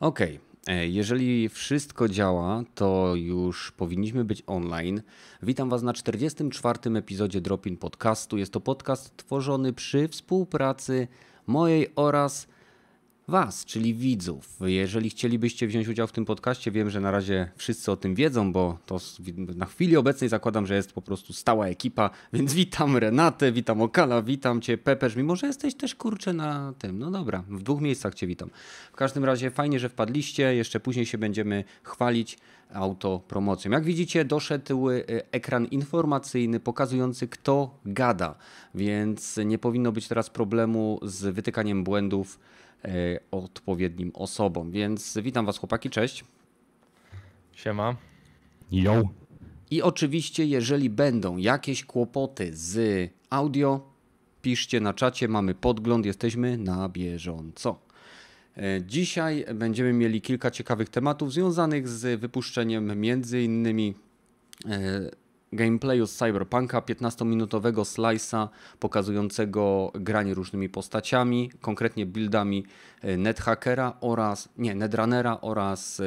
Okej. Okay. Jeżeli wszystko działa, to już powinniśmy być online. Witam Was na 44. epizodzie Dropin Podcastu. Jest to podcast tworzony przy współpracy mojej oraz Was, czyli widzów. Jeżeli chcielibyście wziąć udział w tym podcaście, wiem, że na razie wszyscy o tym wiedzą, bo to na chwili obecnej zakładam, że jest po prostu stała ekipa, więc witam Renatę, witam Okala, witam Cię Peperz, mimo że jesteś też kurczę na tym. No dobra, w dwóch miejscach Cię witam. W każdym razie fajnie, że wpadliście, jeszcze później się będziemy chwalić autopromocją. Jak widzicie, doszedł y, ekran informacyjny pokazujący, kto gada, więc nie powinno być teraz problemu z wytykaniem błędów odpowiednim osobom. Więc witam Was, chłopaki, cześć. Siema. Yo. I oczywiście, jeżeli będą jakieś kłopoty z audio, piszcie na czacie, mamy podgląd, jesteśmy na bieżąco. E, dzisiaj będziemy mieli kilka ciekawych tematów związanych z wypuszczeniem między innymi e, gameplayu z Cyberpunka, 15-minutowego slice'a pokazującego granie różnymi postaciami, konkretnie buildami e, NetHackera oraz, nie, Netrunnera oraz e,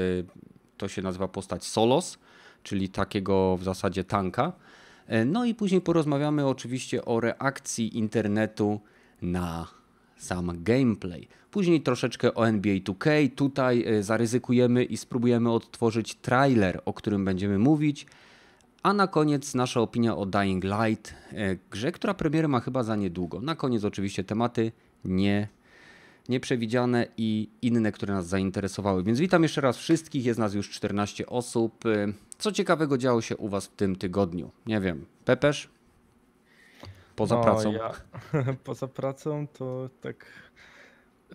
to się nazywa postać Solos, czyli takiego w zasadzie tanka. E, no i później porozmawiamy oczywiście o reakcji internetu na sam gameplay. Później troszeczkę o NBA 2K. Tutaj zaryzykujemy i spróbujemy odtworzyć trailer, o którym będziemy mówić. A na koniec nasza opinia o Dying Light, e, grze, która premierę ma chyba za niedługo. Na koniec oczywiście tematy nie, nieprzewidziane i inne, które nas zainteresowały. Więc witam jeszcze raz wszystkich, jest nas już 14 osób. E, co ciekawego działo się u Was w tym tygodniu? Nie wiem, Pepesz? Poza no, pracą? Ja, poza pracą to tak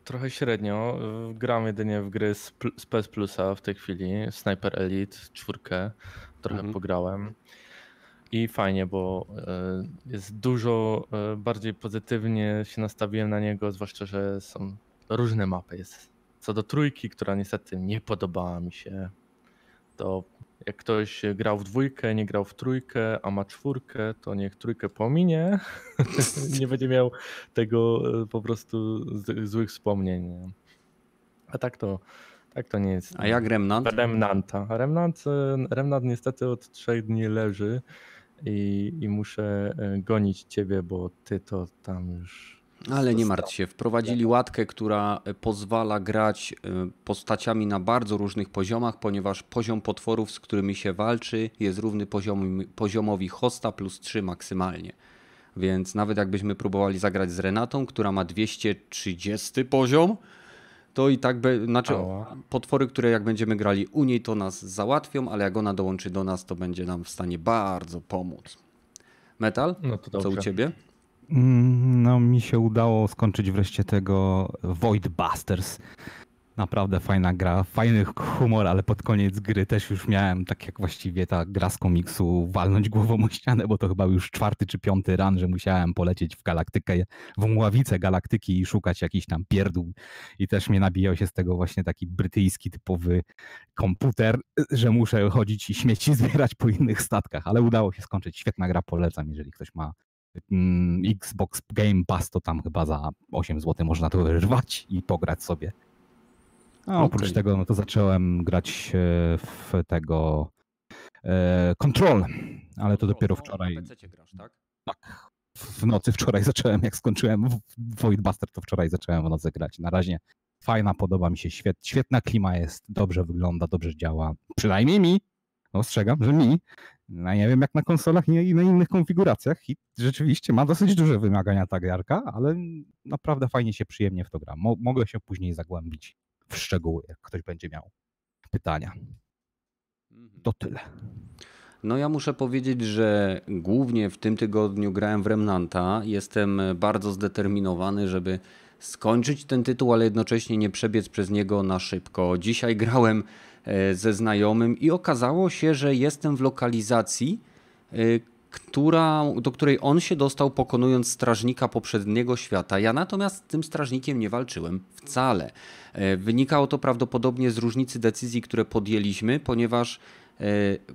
trochę średnio. Gram jedynie w gry z, z PS Plusa w tej chwili. Sniper Elite 4 trochę mhm. pograłem. I fajnie, bo e, jest dużo e, bardziej pozytywnie się nastawiłem na niego, zwłaszcza, że są różne mapy. Jest co do trójki, która niestety nie podobała mi się, to jak ktoś grał w dwójkę, nie grał w trójkę, a ma czwórkę, to niech trójkę pominie. nie będzie miał tego e, po prostu złych wspomnień. A tak to tak to nie jest. A jak Remnant? Remnanta. Remnant, e, Remnant niestety od trzech dni leży i, i muszę e, gonić ciebie, bo ty to tam już. Ale nie martw się, wprowadzili łatkę, która e, pozwala grać postaciami na bardzo różnych poziomach, ponieważ poziom potworów, z którymi się walczy, jest równy poziom, poziomowi hosta plus 3 maksymalnie. Więc nawet jakbyśmy próbowali zagrać z Renatą, która ma 230 poziom, to i tak, be, znaczy Ała. potwory, które jak będziemy grali u niej, to nas załatwią, ale jak ona dołączy do nas, to będzie nam w stanie bardzo pomóc. Metal, no to co u ciebie? Mm, no, mi się udało skończyć wreszcie tego Void Busters. Naprawdę fajna gra, fajny humor, ale pod koniec gry też już miałem, tak jak właściwie ta gra z komiksu, walnąć głową o ścianę, bo to chyba już czwarty czy piąty ran, że musiałem polecieć w galaktykę, w mławicę galaktyki i szukać jakiś tam pierdół. I też mnie nabijał się z tego właśnie taki brytyjski typowy komputer, że muszę chodzić i śmieci zbierać po innych statkach, ale udało się skończyć. Świetna gra, polecam, jeżeli ktoś ma mm, Xbox Game Pass, to tam chyba za 8 zł można to wyrwać i pograć sobie. A oprócz okay. tego no to zacząłem grać e, w tego e, Control, ale to dopiero wczoraj. Na grasz, tak? Tak. W nocy wczoraj zacząłem, jak skończyłem Voidbuster, to wczoraj zacząłem w nocy grać. Na razie fajna, podoba mi się, świet, świetna klima jest, dobrze wygląda, dobrze działa. Przynajmniej mi, ostrzegam, że mi. No, nie wiem jak na konsolach i na innych konfiguracjach i rzeczywiście ma dosyć duże wymagania ta giarka, ale naprawdę fajnie się przyjemnie w to gra. Mo mogę się później zagłębić w szczegóły, jak ktoś będzie miał pytania. Mhm. To tyle. No ja muszę powiedzieć, że głównie w tym tygodniu grałem w Remnanta. Jestem bardzo zdeterminowany, żeby skończyć ten tytuł, ale jednocześnie nie przebiec przez niego na szybko. Dzisiaj grałem e, ze znajomym i okazało się, że jestem w lokalizacji, e, która, do której on się dostał pokonując strażnika poprzedniego świata. Ja natomiast tym strażnikiem nie walczyłem wcale. E, wynikało to prawdopodobnie z różnicy decyzji, które podjęliśmy, ponieważ e,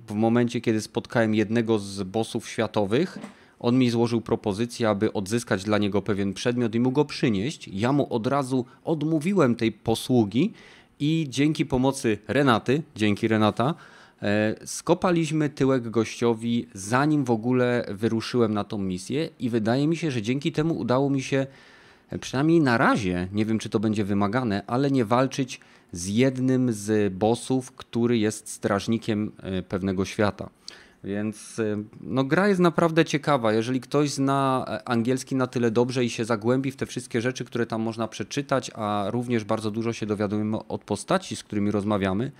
w momencie, kiedy spotkałem jednego z bossów światowych, on mi złożył propozycję, aby odzyskać dla niego pewien przedmiot i mu go przynieść. Ja mu od razu odmówiłem tej posługi i dzięki pomocy Renaty, dzięki Renata, skopaliśmy tyłek gościowi zanim w ogóle wyruszyłem na tą misję i wydaje mi się, że dzięki temu udało mi się e, przynajmniej na razie, nie wiem czy to będzie wymagane, ale nie walczyć z jednym z bossów, który jest strażnikiem e, pewnego świata. Więc no, gra jest naprawdę ciekawa. Jeżeli ktoś zna angielski na tyle dobrze i się zagłębi w te wszystkie rzeczy, które tam można przeczytać, a również bardzo dużo się dowiadujemy od postaci, z którymi rozmawiamy,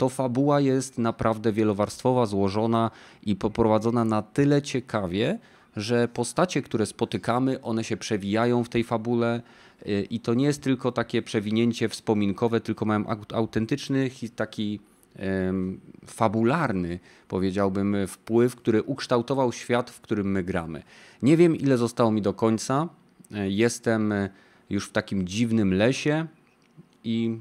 to fabuła jest naprawdę wielowarstwowa, złożona i poprowadzona na tyle ciekawie, że postacie, które spotykamy, one się przewijają w tej fabule y, i to nie jest tylko takie przewinięcie wspominkowe, tylko mają autentyczny taki fabularny, powiedziałbym, wpływ, który ukształtował świat, w którym my gramy. Nie wiem, ile zostało mi do końca. E, jestem e, już w takim dziwnym lesie i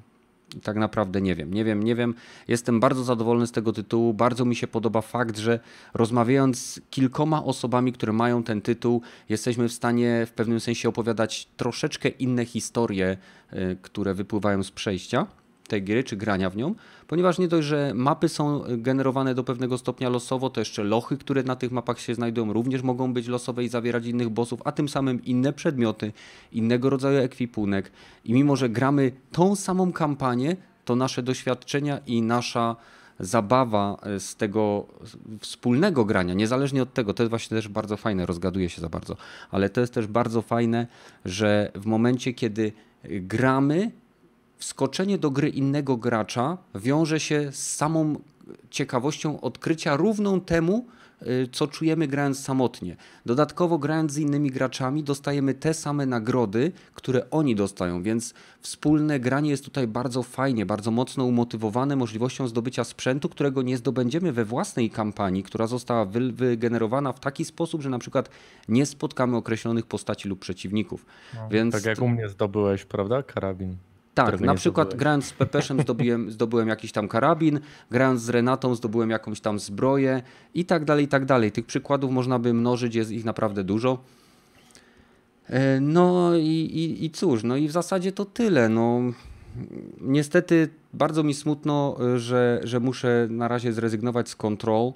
tak naprawdę nie wiem, nie wiem, nie wiem. Jestem bardzo zadowolony z tego tytułu. Bardzo mi się podoba fakt, że rozmawiając z kilkoma osobami, które mają ten tytuł, jesteśmy w stanie w pewnym sensie opowiadać troszeczkę inne historie, e, które wypływają z przejścia tej gry, czy grania w nią, ponieważ nie dość, że mapy są generowane do pewnego stopnia losowo, to jeszcze lochy, które na tych mapach się znajdują, również mogą być losowe i zawierać innych bossów, a tym samym inne przedmioty, innego rodzaju ekwipunek. I mimo, że gramy tą samą kampanię, to nasze doświadczenia i nasza zabawa z tego wspólnego grania, niezależnie od tego, to jest właśnie też bardzo fajne, rozgaduje się za bardzo, ale to jest też bardzo fajne, że w momencie, kiedy gramy, wskoczenie do gry innego gracza wiąże się z samą ciekawością odkrycia równą temu, y, co czujemy grając samotnie. Dodatkowo grając z innymi graczami dostajemy te same nagrody, które oni dostają, więc wspólne granie jest tutaj bardzo fajnie, bardzo mocno umotywowane możliwością zdobycia sprzętu, którego nie zdobędziemy we własnej kampanii, która została wygenerowana w taki sposób, że na przykład nie spotkamy określonych postaci lub przeciwników. No, więc tak jak u mnie zdobyłeś, prawda, karabin? Tak, na przykład grając z Pepeszem zdobyłem, zdobyłem jakiś tam karabin, grając z Renatą zdobyłem jakąś tam zbroję i tak dalej, i tak dalej. Tych przykładów można by mnożyć, jest ich naprawdę dużo. E, no i, i, i cóż, no i w zasadzie to tyle. No, niestety bardzo mi smutno, że, że muszę na razie zrezygnować z Control,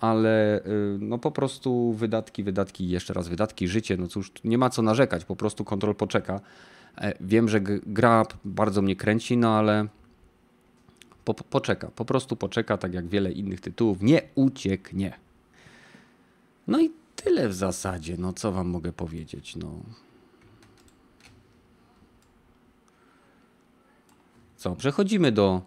ale e, no po prostu wydatki, wydatki, jeszcze raz wydatki, życie, no cóż, nie ma co narzekać, po prostu Control poczeka. E, wiem, że gra bardzo mnie kręci, no ale po, poczeka, po prostu poczeka, tak jak wiele innych tytułów, nie ucieknie. No i tyle w zasadzie, no co wam mogę powiedzieć, no. Co, przechodzimy do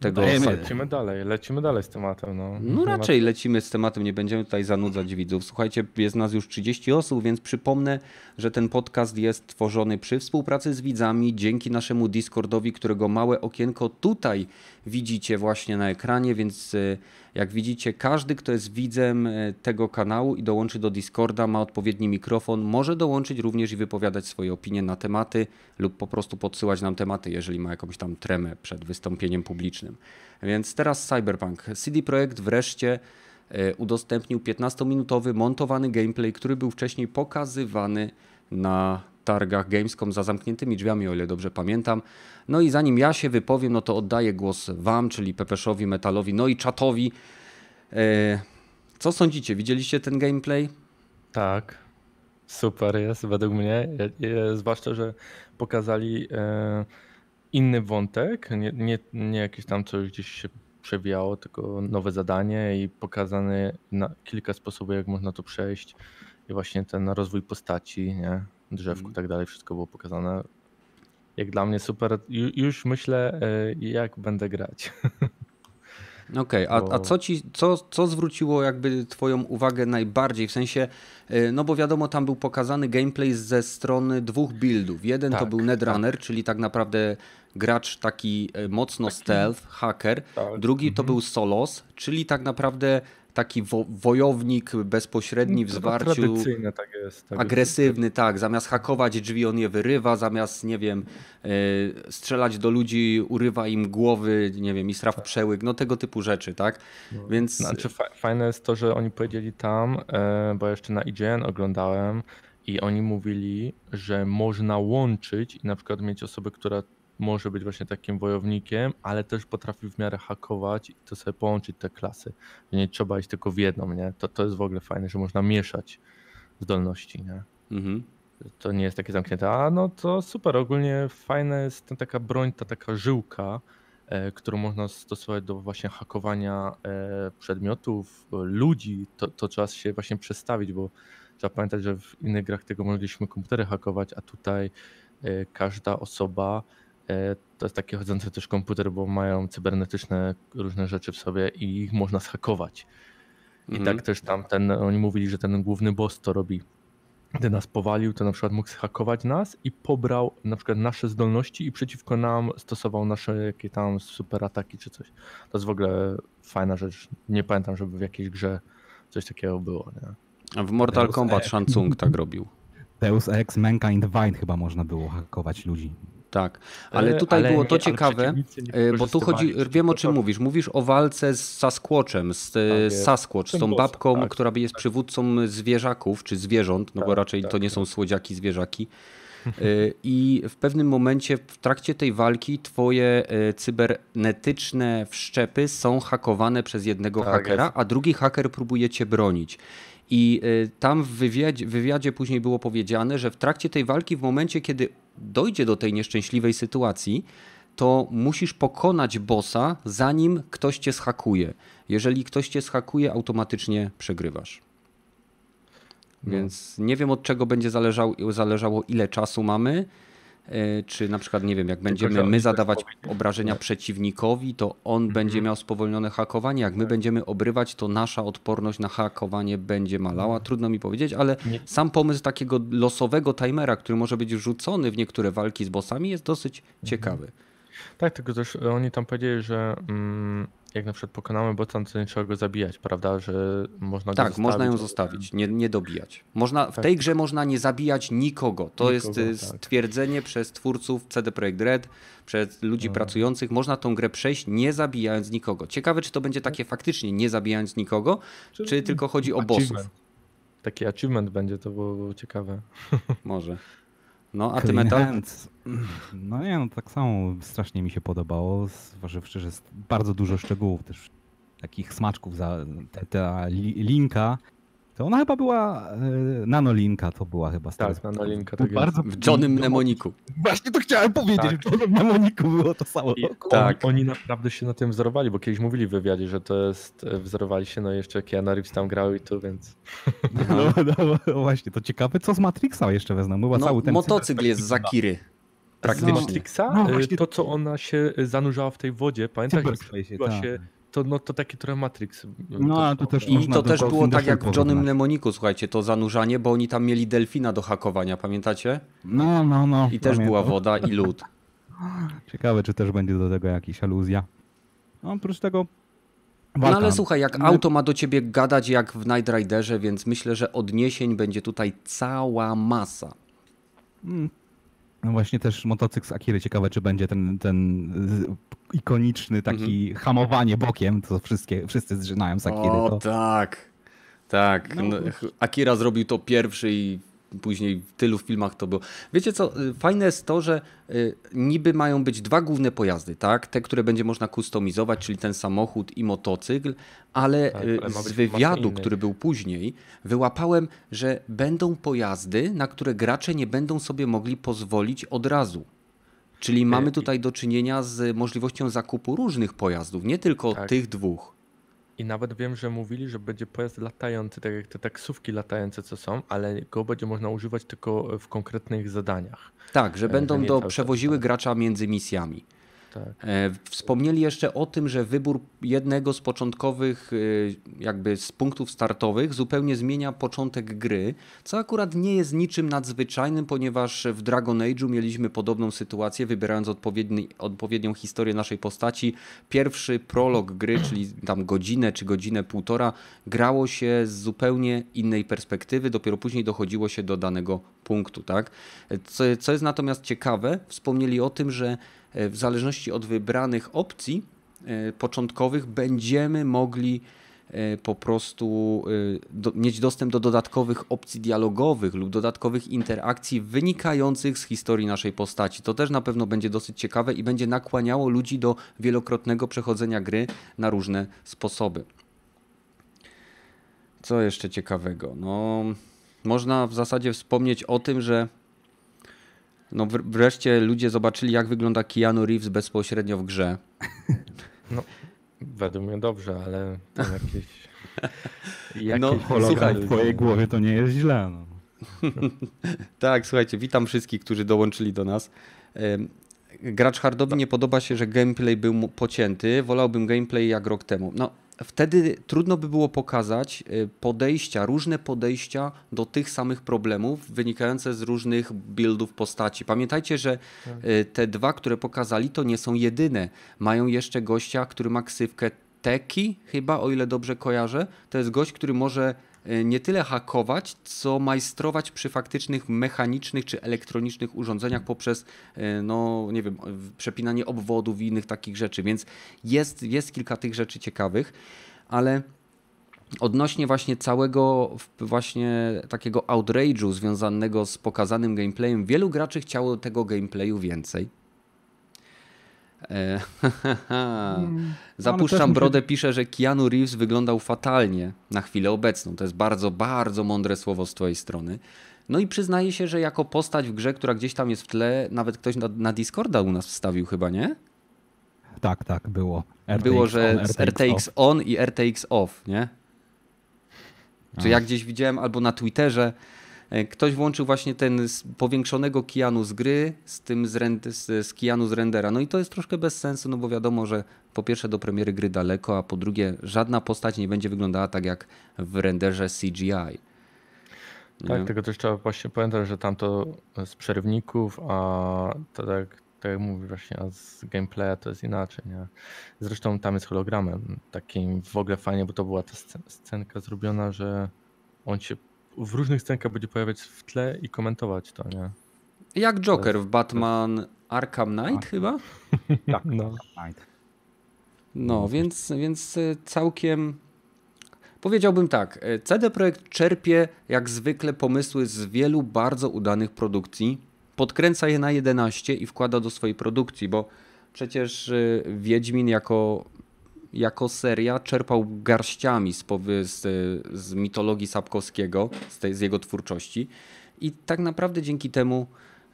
tego. Dajemy. Lecimy dalej, lecimy dalej z tematem. No, no raczej lecimy z tematem, nie będziemy tutaj zanudzać widzów. Słuchajcie, jest nas już 30 osób, więc przypomnę, że ten podcast jest tworzony przy współpracy z widzami dzięki naszemu Discordowi, którego małe okienko tutaj widzicie właśnie na ekranie, więc e, jak widzicie, każdy, kto jest widzem e, tego kanału i dołączy do Discorda, ma odpowiedni mikrofon, może dołączyć również i wypowiadać swoje opinie na tematy lub po prostu podsyłać nam tematy, jeżeli ma jakąś tam tremę przed wystąpieniem publicznym. Więc teraz Cyberpunk. CD Projekt wreszcie e, udostępnił 15-minutowy montowany gameplay, który był wcześniej pokazywany na targach Gamescom za zamkniętymi drzwiami, o ile dobrze pamiętam. No i zanim ja się wypowiem, no to oddaję głos Wam, czyli Pepeszowi, Metalowi, no i czatowi. E, co sądzicie? Widzieliście ten gameplay? Tak, super jest według mnie. Zwłaszcza, że pokazali e, inny wątek, nie, nie, nie jakieś tam coś gdzieś się przewijało, tylko nowe zadanie i pokazane na kilka sposobów, jak można to przejść. I właśnie ten rozwój postaci, nie? drzewku i mm. tak dalej, wszystko było pokazane. Jak dla mnie super. Już myślę, e, jak będę grać. Okej, okay, a, a co ci, co, co zwróciło jakby twoją uwagę najbardziej? W sensie, e, no bo wiadomo, tam był pokazany gameplay ze strony dwóch buildów. Jeden tak, to był Netrunner, tak. czyli tak naprawdę gracz taki e, mocno taki, stealth, hacker. Tak. Drugi to mhm. był Solos, czyli tak naprawdę taki wo wojownik bezpośredni w zwarciu. Tradycyjne tak jest. Tak agresywny, jest. tak. Zamiast hakować drzwi, on je wyrywa, zamiast, nie wiem, yy, strzelać do ludzi, urywa im głowy, nie wiem, i straw przełyk, no tego typu rzeczy, tak? No. Więc... Znaczy fajne jest to, że oni powiedzieli tam, yy, bo jeszcze na IGN oglądałem i oni mówili, że można łączyć i na przykład mieć osobę, która może być właśnie takim wojownikiem, ale też potrafi w miarę hakować i to sobie połączyć te klasy. Nie trzeba iść tylko w jedną, nie? To, to jest w ogóle fajne, że można mieszać zdolności, nie? Mhm. To nie jest takie zamknięte. A no to super, ogólnie fajna jest ta taka broń, ta taka żyłka, e, którą można stosować do właśnie hakowania e, przedmiotów, ludzi. To, to trzeba się właśnie przestawić, bo trzeba pamiętać, że w innych grach tego mogliśmy komputery hakować, a tutaj e, każda osoba to jest taki chodzący też komputer, bo mają cybernetyczne różne rzeczy w sobie i ich można zhakować. I mhm. tak też tam ten, oni mówili, że ten główny boss to robi gdy nas powalił, to na przykład mógł zhakować nas i pobrał na przykład nasze zdolności i przeciwko nam stosował nasze jakie tam super ataki czy coś. To jest w ogóle fajna rzecz. Nie pamiętam, żeby w jakiejś grze coś takiego było. Nie? A w Mortal Deus Kombat Shang Tsung tak robił. Deus Ex Mankind Divine chyba można było hakować ludzi. Tak, ale e, tutaj ale było to ciekawe, e, bo tu chodzi, wiem o czym mówisz. Mówisz o walce z Sasquatchem, z tak Sasquatch, z tą babką, tak, która jest tak. przywódcą zwierzaków, czy zwierząt, no tak, bo raczej to nie tak. są słodziaki, zwierzaki. E, I w pewnym momencie w trakcie tej walki twoje cybernetyczne wszczepy są hakowane przez jednego hakera, jest. a drugi haker próbuje cię bronić. I tam w wywiadzie, w wywiadzie później było powiedziane, że w trakcie tej walki, w momencie kiedy dojdzie do tej nieszczęśliwej sytuacji, to musisz pokonać bossa, zanim ktoś cię schakuje. Jeżeli ktoś cię schakuje, automatycznie przegrywasz. No. Więc nie wiem od czego będzie zależało, zależało ile czasu mamy. E, czy na przykład, nie wiem, jak będziemy my zadawać obrażenia przeciwnikowi, to on mhm. będzie miał spowolnione hakowanie. Jak my tak. będziemy obrywać, to nasza odporność na hakowanie będzie malała. Mhm. Trudno mi powiedzieć, ale sam pomysł takiego losowego timera, który może być wrzucony w niektóre walki z bossami, jest dosyć mhm. ciekawy. Tak, tylko też oni tam powiedzieli, że mm, jak na przykład pokonamy bota, to nie trzeba go zabijać, prawda? Że można Tak, zostawić. można ją zostawić, nie, nie dobijać. Można, w tak. tej grze można nie zabijać nikogo. To nikogo, jest y, tak. stwierdzenie przez twórców CD Projekt Red, przez ludzi no. pracujących. Można tą grę przejść nie zabijając nikogo. Ciekawe, czy to będzie takie faktycznie nie zabijając nikogo, czy, czy tylko chodzi o bossów. Taki achievement będzie, to było, było ciekawe. Może. No, a ty metal? No nie, no tak samo strasznie mi się podobało, zważywszy, że jest bardzo dużo szczegółów też takich smaczków za te, ta linka. To ona chyba była, e, nanolinka to była chyba. Tak, nanolinka. Tak bardzo w Johnym Mnemoniku. Właśnie to chciałem powiedzieć, tak. w Johnym Mnemoniku było to samo. I, tak. Oni, oni naprawdę się na tym wzorowali, bo kiedyś mówili w wywiadzie, że to jest, e, wzorowali się, no jeszcze Keanu Reeves tam grał i tu, więc... No, no, no, właśnie, to ciekawe, co z Matrixa jeszcze wezmą. Była no, cały ten motocykl jest z Zakiry. Praktycznie. Z Matrixa, no, e, to co ona się zanurzała w tej wodzie, pamiętasz? Była tak. się to, no, to taki trochę Matrix. No, to też I to też było tak jak w Johnem Mnemoniku, słuchajcie, to zanurzanie, bo oni tam mieli delfina do hakowania, pamiętacie? No, no, no. I też była woda i lód. Ciekawe, czy też będzie do tego jakaś aluzja. No, oprócz tego Walka. No ale słuchaj, jak auto ma do ciebie gadać jak w Night Riderze, więc myślę, że odniesień będzie tutaj cała masa. No właśnie też motocykl z Akiry. Ciekawe, czy będzie ten, ten ikoniczny taki mhm. hamowanie bokiem, to wszystkie, wszyscy zżynają z Akiry. O to... tak, tak. No, no, Akira zrobił to pierwszy i później w tylu filmach to było. Wiecie co, y, fajne jest to, że y, niby mają być dwa główne pojazdy, tak? Te, które będzie można kustomizować, czyli ten samochód i motocykl, ale, tak, y, ale z wywiadu, który był później, wyłapałem, że będą pojazdy, na które gracze nie będą sobie mogli pozwolić od razu. Czyli mamy tutaj do czynienia z możliwością zakupu różnych pojazdów, nie tylko tak. tych dwóch. I nawet wiem, że mówili, że będzie pojazd latający, tak jak te taksówki latające, co są, ale go będzie można używać tylko w konkretnych zadaniach. Tak, że e, będą do, przewoziły gracza między misjami. Tak. E, wspomnieli jeszcze o tym, że wybór jednego z początkowych, e, jakby z punktów startowych, zupełnie zmienia początek gry, co akurat nie jest niczym nadzwyczajnym, ponieważ w Dragon Age'u mieliśmy podobną sytuację, wybierając odpowiedni, odpowiednią historię naszej postaci. Pierwszy prolog gry, czyli tam godzinę czy godzinę półtora, grało się z zupełnie innej perspektywy, dopiero później dochodziło się do danego punktu. Tak? Co, co jest natomiast ciekawe, wspomnieli o tym, że w zależności od wybranych opcji e, początkowych będziemy mogli e, po prostu e, do, mieć dostęp do dodatkowych opcji dialogowych lub dodatkowych interakcji wynikających z historii naszej postaci. To też na pewno będzie dosyć ciekawe i będzie nakłaniało ludzi do wielokrotnego przechodzenia gry na różne sposoby. Co jeszcze ciekawego? No, można w zasadzie wspomnieć o tym, że no wreszcie ludzie zobaczyli, jak wygląda Keanu Reeves bezpośrednio w grze. No, według mnie dobrze, ale jakieś. jakieś no, słuchaj, w twojej głowie to nie jest źle. No. tak, słuchajcie, witam wszystkich, którzy dołączyli do nas. Gracz hardowi nie podoba się, że gameplay był pocięty. Wolałbym gameplay jak rok temu. No, wtedy trudno by było pokazać y, podejścia, różne podejścia do tych samych problemów wynikające z różnych buildów postaci. Pamiętajcie, że tak. y, te dwa, które pokazali, to nie są jedyne. Mają jeszcze gościa, który ma ksywkę Teki, chyba, o ile dobrze kojarzę. To jest gość, który może nie tyle hakować, co majstrować przy faktycznych mechanicznych czy elektronicznych urządzeniach poprzez, no nie wiem, przepinanie obwodów i innych takich rzeczy. Więc jest, jest kilka tych rzeczy ciekawych, ale odnośnie właśnie całego właśnie takiego outrage'u związanego z pokazanym gameplayem, wielu graczy chciało tego gameplayu więcej. E, hmm. Zapuszczam brodę, muszę... pisze, że Keanu Reeves wyglądał fatalnie na chwilę obecną. To jest bardzo, bardzo mądre słowo z twojej strony. No i przyznaję się, że jako postać w grze, która gdzieś tam jest w tle, nawet ktoś na, na Discorda u nas wstawił chyba, nie? Tak, tak, było. RTX było, że on, RTX, RTX on i RTX off, nie? Czy ja gdzieś widziałem albo na Twitterze, ktoś włączył właśnie ten powiększonego Kianu z gry z tym z, rend, z, z Kianu z rendera. No i to jest troszkę bez sensu, no bo wiadomo, że po pierwsze do premiery gry daleko, a po drugie żadna postać nie będzie wyglądała tak jak w renderze CGI. Tak, nie? tylko też trzeba właśnie pamiętać, że tam to z przerywników, a to tak, tak jak mówisz właśnie, a z gameplaya to jest inaczej, nie? Zresztą tam jest hologramem, takim w ogóle fajnie, bo to była ta scenka zrobiona, że on się w różnych scenkach będzie pojawiać w tle i komentować to, nie? Jak Joker w Batman Arkham Knight tak. chyba? tak, no. Knight. No, więc, więc e, całkiem powiedziałbym tak. E, CD Projekt czerpie jak zwykle pomysły z wielu bardzo udanych produkcji, podkręca je na 11 i wkłada do swojej produkcji, bo przecież y, Wiedźmin jako, jako seria czerpał garściami z, z, z mitologii Sapkowskiego, z, tej, z jego twórczości i tak naprawdę dzięki temu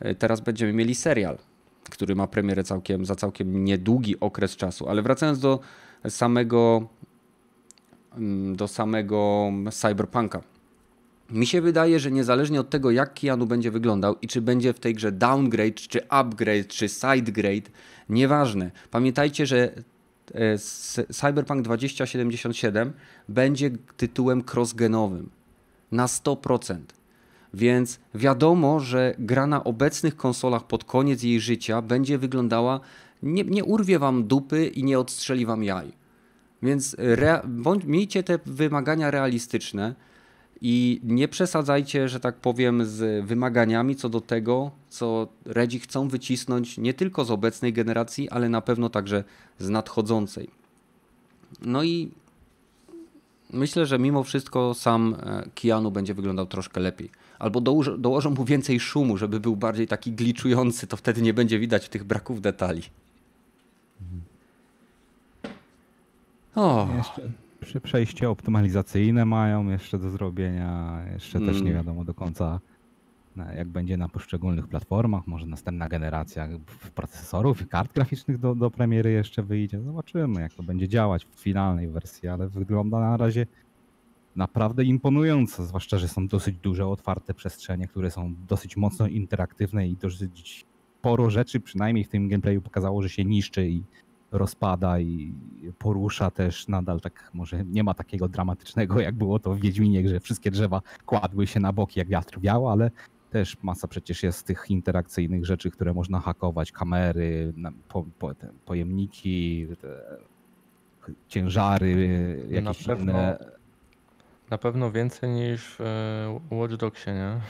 y, teraz będziemy mieli serial, który ma premierę całkiem, za całkiem niedługi okres czasu. Ale wracając do samego mm, do samego Cyberpunka. Mi się wydaje, że niezależnie od tego, jak Keanu będzie wyglądał i czy będzie w tej grze downgrade, czy upgrade, czy sidegrade, nieważne. Pamiętajcie, że e, Cyberpunk 2077 będzie tytułem crossgenowym na 100%. Więc wiadomo, że gra na obecnych konsolach pod koniec jej życia będzie wyglądała, nie, nie urwie wam dupy i nie odstrzeli wam jaj. Więc re, bądź, miejcie te wymagania realistyczne i nie przesadzajcie, że tak powiem, z wymaganiami co do tego, co Redzi chcą wycisnąć nie tylko z obecnej generacji, ale na pewno także z nadchodzącej. No i myślę, że mimo wszystko sam e, Keanu będzie wyglądał troszkę lepiej. Albo dołożą, dołożą mu więcej szumu, żeby był bardziej taki gliczujący, to wtedy nie będzie widać tych braków detali. O. Jeszcze, przejście optymalizacyjne mają jeszcze do zrobienia. Jeszcze mm. też nie mm. wiadomo do końca, jak będzie na poszczególnych platformach. Może następna generacja procesorów i kart graficznych do, do premiery jeszcze wyjdzie. Zobaczymy, jak to będzie działać w finalnej wersji, ale wygląda na razie naprawdę imponująco. Zwłaszcza, że są dosyć duże, otwarte przestrzenie, które są dosyć mocno interaktywne i dosyć sporo rzeczy, przynajmniej w tym gameplayu pokazało, że się niszczy i rozpada i porusza też nadal tak, może nie ma takiego dramatycznego jak było to w Wiedźminie, że wszystkie drzewa kładły się na boki jak wiatr wiał, ale też masa przecież jest tych interakcyjnych rzeczy, które można hakować, kamery, po, po, te pojemniki, te ciężary, jakieś na pewno, inne. Na pewno więcej niż w Watch Dogsie, nie?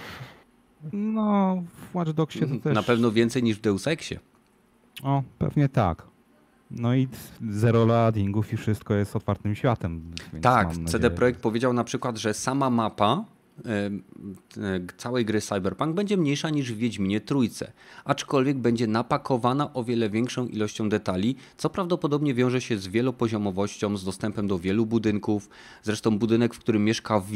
No, w Watch Dogsie to też... Na pewno więcej niż w Deus Exie. O, pewnie tak. No i zero loadingów i wszystko jest otwartym światem. Tak, CD Projekt powiedział na przykład, że sama mapa całej gry Cyberpunk będzie mniejsza niż w Wiedźminie Trójce, aczkolwiek będzie napakowana o wiele większą ilością detali, co prawdopodobnie wiąże się z wielopoziomowością, z dostępem do wielu budynków. Zresztą budynek, w którym mieszka V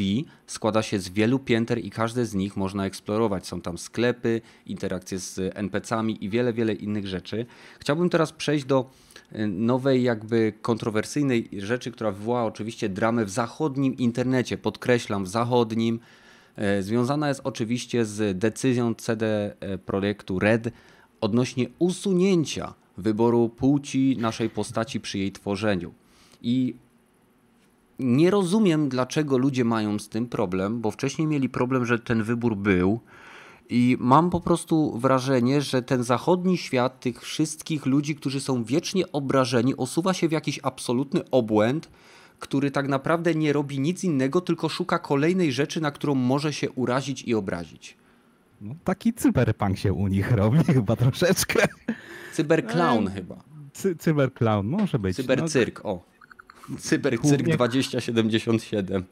składa się z wielu pięter i każde z nich można eksplorować. Są tam sklepy, interakcje z NPC-ami i wiele, wiele innych rzeczy. Chciałbym teraz przejść do y, nowej, jakby kontrowersyjnej rzeczy, która wywołała oczywiście dramę w zachodnim internecie. Podkreślam, w zachodnim. E, związana jest oczywiście z decyzją CD Projektu Red odnośnie usunięcia wyboru płci naszej postaci przy jej tworzeniu. I nie rozumiem, dlaczego ludzie mają z tym problem, bo wcześniej mieli problem, że ten wybór był. I mam po prostu wrażenie, że ten zachodni świat tych wszystkich ludzi, którzy są wiecznie obrażeni, osuwa się w jakiś absolutny obłęd, który tak naprawdę nie robi nic innego, tylko szuka kolejnej rzeczy, na którą może się urazić i obrazić. No, taki cyberpunk się u nich robi chyba troszeczkę. Cyberclown e, chyba. Cy cyberclown, może być. Cybercyrk, no. o. Cybercyrk Głównie... 2077.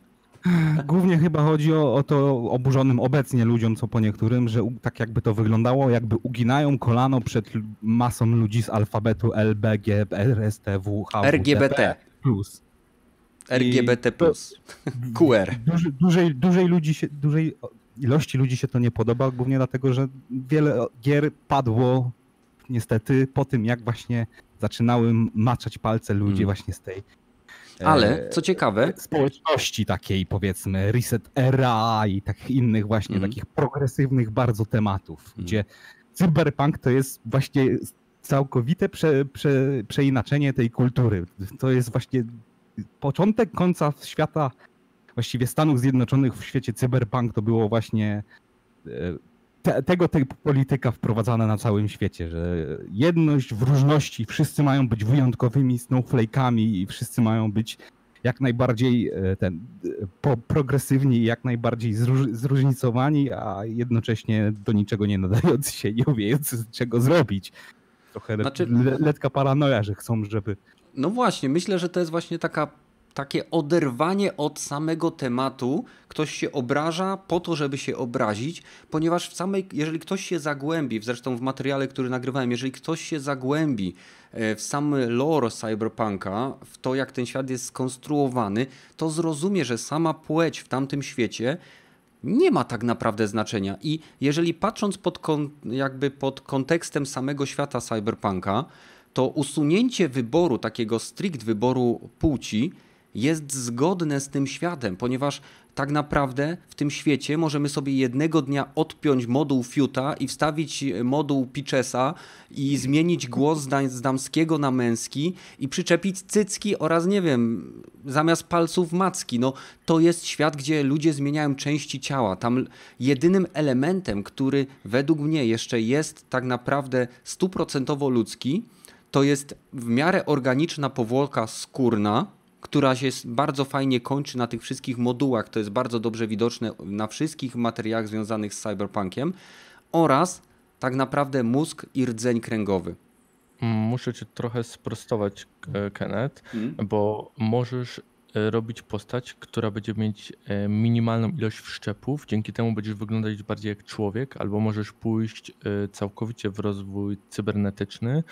Głównie chyba chodzi o, o, to oburzonym obecnie ludziom, co po niektórym, że tak jakby to wyglądało, jakby uginają kolano przed masą ludzi z alfabetu L, B, G, R, S, T, W, H, W, RGBT. Plus. LGBT+. QR. Duży, dużej, dużej, ludzi się, dużej ilości ludzi się to nie podoba, głównie dlatego, że wiele gier padło niestety po tym, jak właśnie zaczynały maczać palce ludzie hmm. właśnie z tej ale, co ciekawe... Społeczności takiej, powiedzmy, Reset Era i takich innych właśnie, mm. takich progresywnych bardzo tematów, mm. gdzie cyberpunk to jest właśnie całkowite prze, prze, przeinaczenie tej kultury. To jest właśnie początek końca świata, właściwie Stanów Zjednoczonych w świecie cyberpunk to było właśnie e, te, tego typu polityka wprowadzana na całym świecie, że jedność w różności, wszyscy mają być wyjątkowymi snowflake'ami i wszyscy mają być jak najbardziej e, ten, po, progresywni, jak najbardziej zróż, zróżnicowani, a jednocześnie do niczego nie nadający się, nie umiejący czego zrobić. Trochę znaczy... letka paranoja, że chcą, żeby no właśnie, myślę, że to jest właśnie taka, takie oderwanie od samego tematu. Ktoś się obraża po to, żeby się obrazić, ponieważ w samej, jeżeli ktoś się zagłębi, zresztą w materiale, który nagrywałem, jeżeli ktoś się zagłębi e, w sam lore cyberpunka, w to jak ten świat jest skonstruowany, to zrozumie, że sama płeć w tamtym świecie nie ma tak naprawdę znaczenia. I jeżeli patrząc pod, jakby pod kontekstem samego świata cyberpunka, to usunięcie wyboru, takiego strict wyboru płci, jest zgodne z tym światem, ponieważ tak naprawdę w tym świecie możemy sobie jednego dnia odpiąć moduł Fiuta i wstawić moduł Pitchesa i zmienić głos z damskiego na męski i przyczepić cycki oraz nie wiem, zamiast palców macki. No to jest świat, gdzie ludzie zmieniają części ciała. Tam jedynym elementem, który według mnie jeszcze jest tak naprawdę stuprocentowo ludzki, to jest w miarę organiczna powłoka skórna, która się bardzo fajnie kończy na tych wszystkich modułach. To jest bardzo dobrze widoczne na wszystkich materiałach związanych z cyberpunkiem oraz tak naprawdę mózg i rdzeń kręgowy. Muszę cię trochę sprostować, e, Kenneth, hmm? bo możesz e, robić postać, która będzie mieć e, minimalną ilość wszczepów, dzięki temu będziesz wyglądać bardziej jak człowiek, albo możesz pójść całkowicie w rozwój cybernetyczny,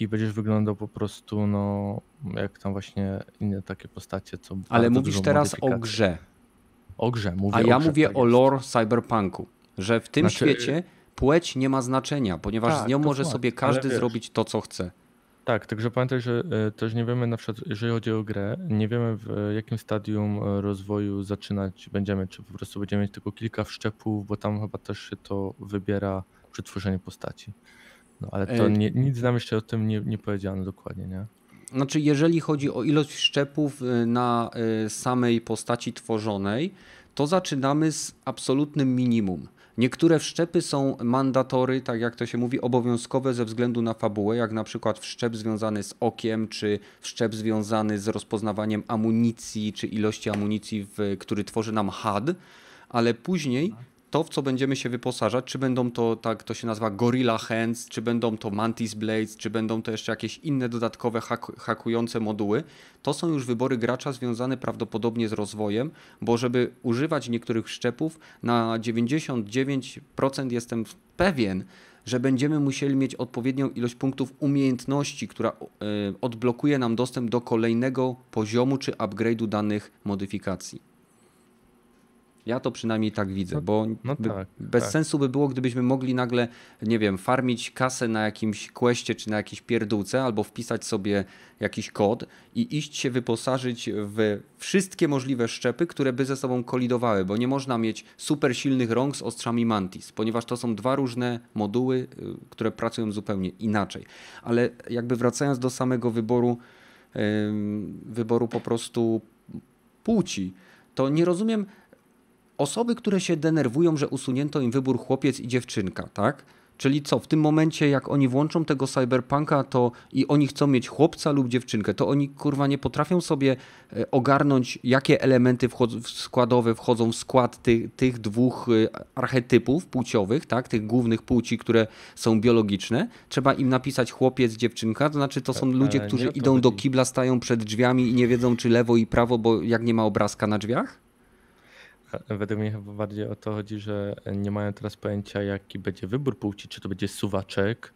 i będziesz wyglądał po prostu, no, jak tam właśnie inne takie postacie, co. Ale mówisz teraz o grze. O grze, mówię. A ja grze, mówię tak o lore cyberpunku, że w tym znaczy... świecie płeć nie ma znaczenia, ponieważ tak, z nią może sobie każdy zrobić to, co chce. Tak, także pamiętaj, że e, też nie wiemy na przykład, jeżeli chodzi o grę, nie wiemy w jakim stadium e, rozwoju zaczynać będziemy, czy po prostu będziemy mieć tylko kilka wszczepów, bo tam chyba też się to wybiera przy tworzeniu postaci. No ale to nie, nic nam jeszcze o tym nie, nie powiedziano dokładnie, nie? Znaczy, jeżeli chodzi o ilość szczepów y, na y, samej postaci tworzonej, to zaczynamy z absolutnym minimum. Niektóre wszczepy są mandatory, tak jak to się mówi, obowiązkowe ze względu na fabułę, jak na przykład wszczep związany z okiem, czy wszczep związany z rozpoznawaniem amunicji, czy ilości amunicji, w, który tworzy nam HUD, ale później to, w co będziemy się wyposażać, czy będą to, tak to się nazywa Gorilla Hands, czy będą to Mantis Blades, czy będą to jeszcze jakieś inne dodatkowe hak hakujące moduły, to są już wybory gracza związane prawdopodobnie z rozwojem, bo żeby używać niektórych szczepów, na 99% jestem pewien, że będziemy musieli mieć odpowiednią ilość punktów umiejętności, która y, odblokuje nam dostęp do kolejnego poziomu czy upgrade'u danych modyfikacji. Ja to przynajmniej tak widzę, no, bo no by, tak, bez tak. sensu by było, gdybyśmy mogli nagle, nie wiem, farmić kasę na jakimś questie czy na jakiejś pierdółce, albo wpisać sobie jakiś kod i iść się wyposażyć w wszystkie możliwe szczepy, które by ze sobą kolidowały, bo nie można mieć super silnych rąk z ostrzami Mantis, ponieważ to są dwa różne moduły, y, które pracują zupełnie inaczej. Ale jakby wracając do samego wyboru, wyboru po prostu płci, to nie rozumiem, osoby, które się denerwują, że usunięto im wybór chłopiec i dziewczynka, tak? Czyli co, w tym momencie jak oni włączą tego cyberpunka to i oni chcą mieć chłopca lub dziewczynkę, to oni kurwa nie potrafią sobie e, ogarnąć jakie elementy składowe wchodzą w skład tych, tych dwóch e, archetypów płciowych, tak, tych głównych płci, które są biologiczne. Trzeba im napisać chłopiec, dziewczynka, to znaczy to są ludzie, którzy idą do kibla, stają przed drzwiami i nie wiedzą czy lewo i prawo, bo jak nie ma obrazka na drzwiach? Według mnie chyba bardziej o to chodzi, że nie mają teraz pojęcia, jaki będzie wybór płci, czy to będzie suwaczek,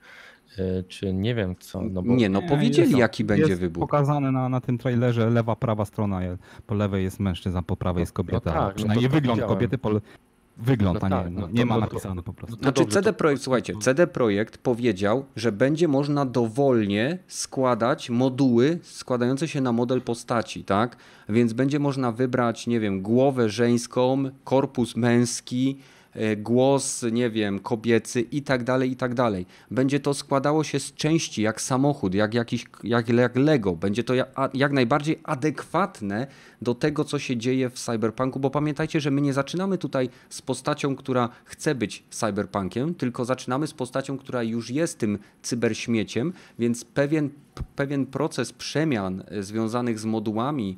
e, czy nie wiem co. No bo... Nie, no powiedzieli, jest, jaki będzie jest wybór. pokazane na, na tym trailerze lewa, prawa strona. Po lewej jest mężczyzna, po prawej jest kobieta. No tak, Przynajmniej no wygląd kobiety, po, Wygląd, no a nie, tak, no, nie ma napisane po prostu. Znaczy CD Projekt, słuchajcie, CD Projekt powiedział, że będzie można dowolnie składać moduły składające się na model postaci, tak? Więc będzie można wybrać, nie wiem, głowę żeńską, korpus męski, głos, nie wiem, kobiecy i tak dalej, i tak dalej. Będzie to składało się z części, jak samochód, jak, jakiś, jak, jak Lego. Będzie to jak, jak najbardziej adekwatne do tego, co się dzieje w cyberpunku, bo pamiętajcie, że my nie zaczynamy tutaj z postacią, która chce być cyberpunkiem, tylko zaczynamy z postacią, która już jest tym cyberśmieciem, więc pewien, pewien proces przemian e, związanych z modułami,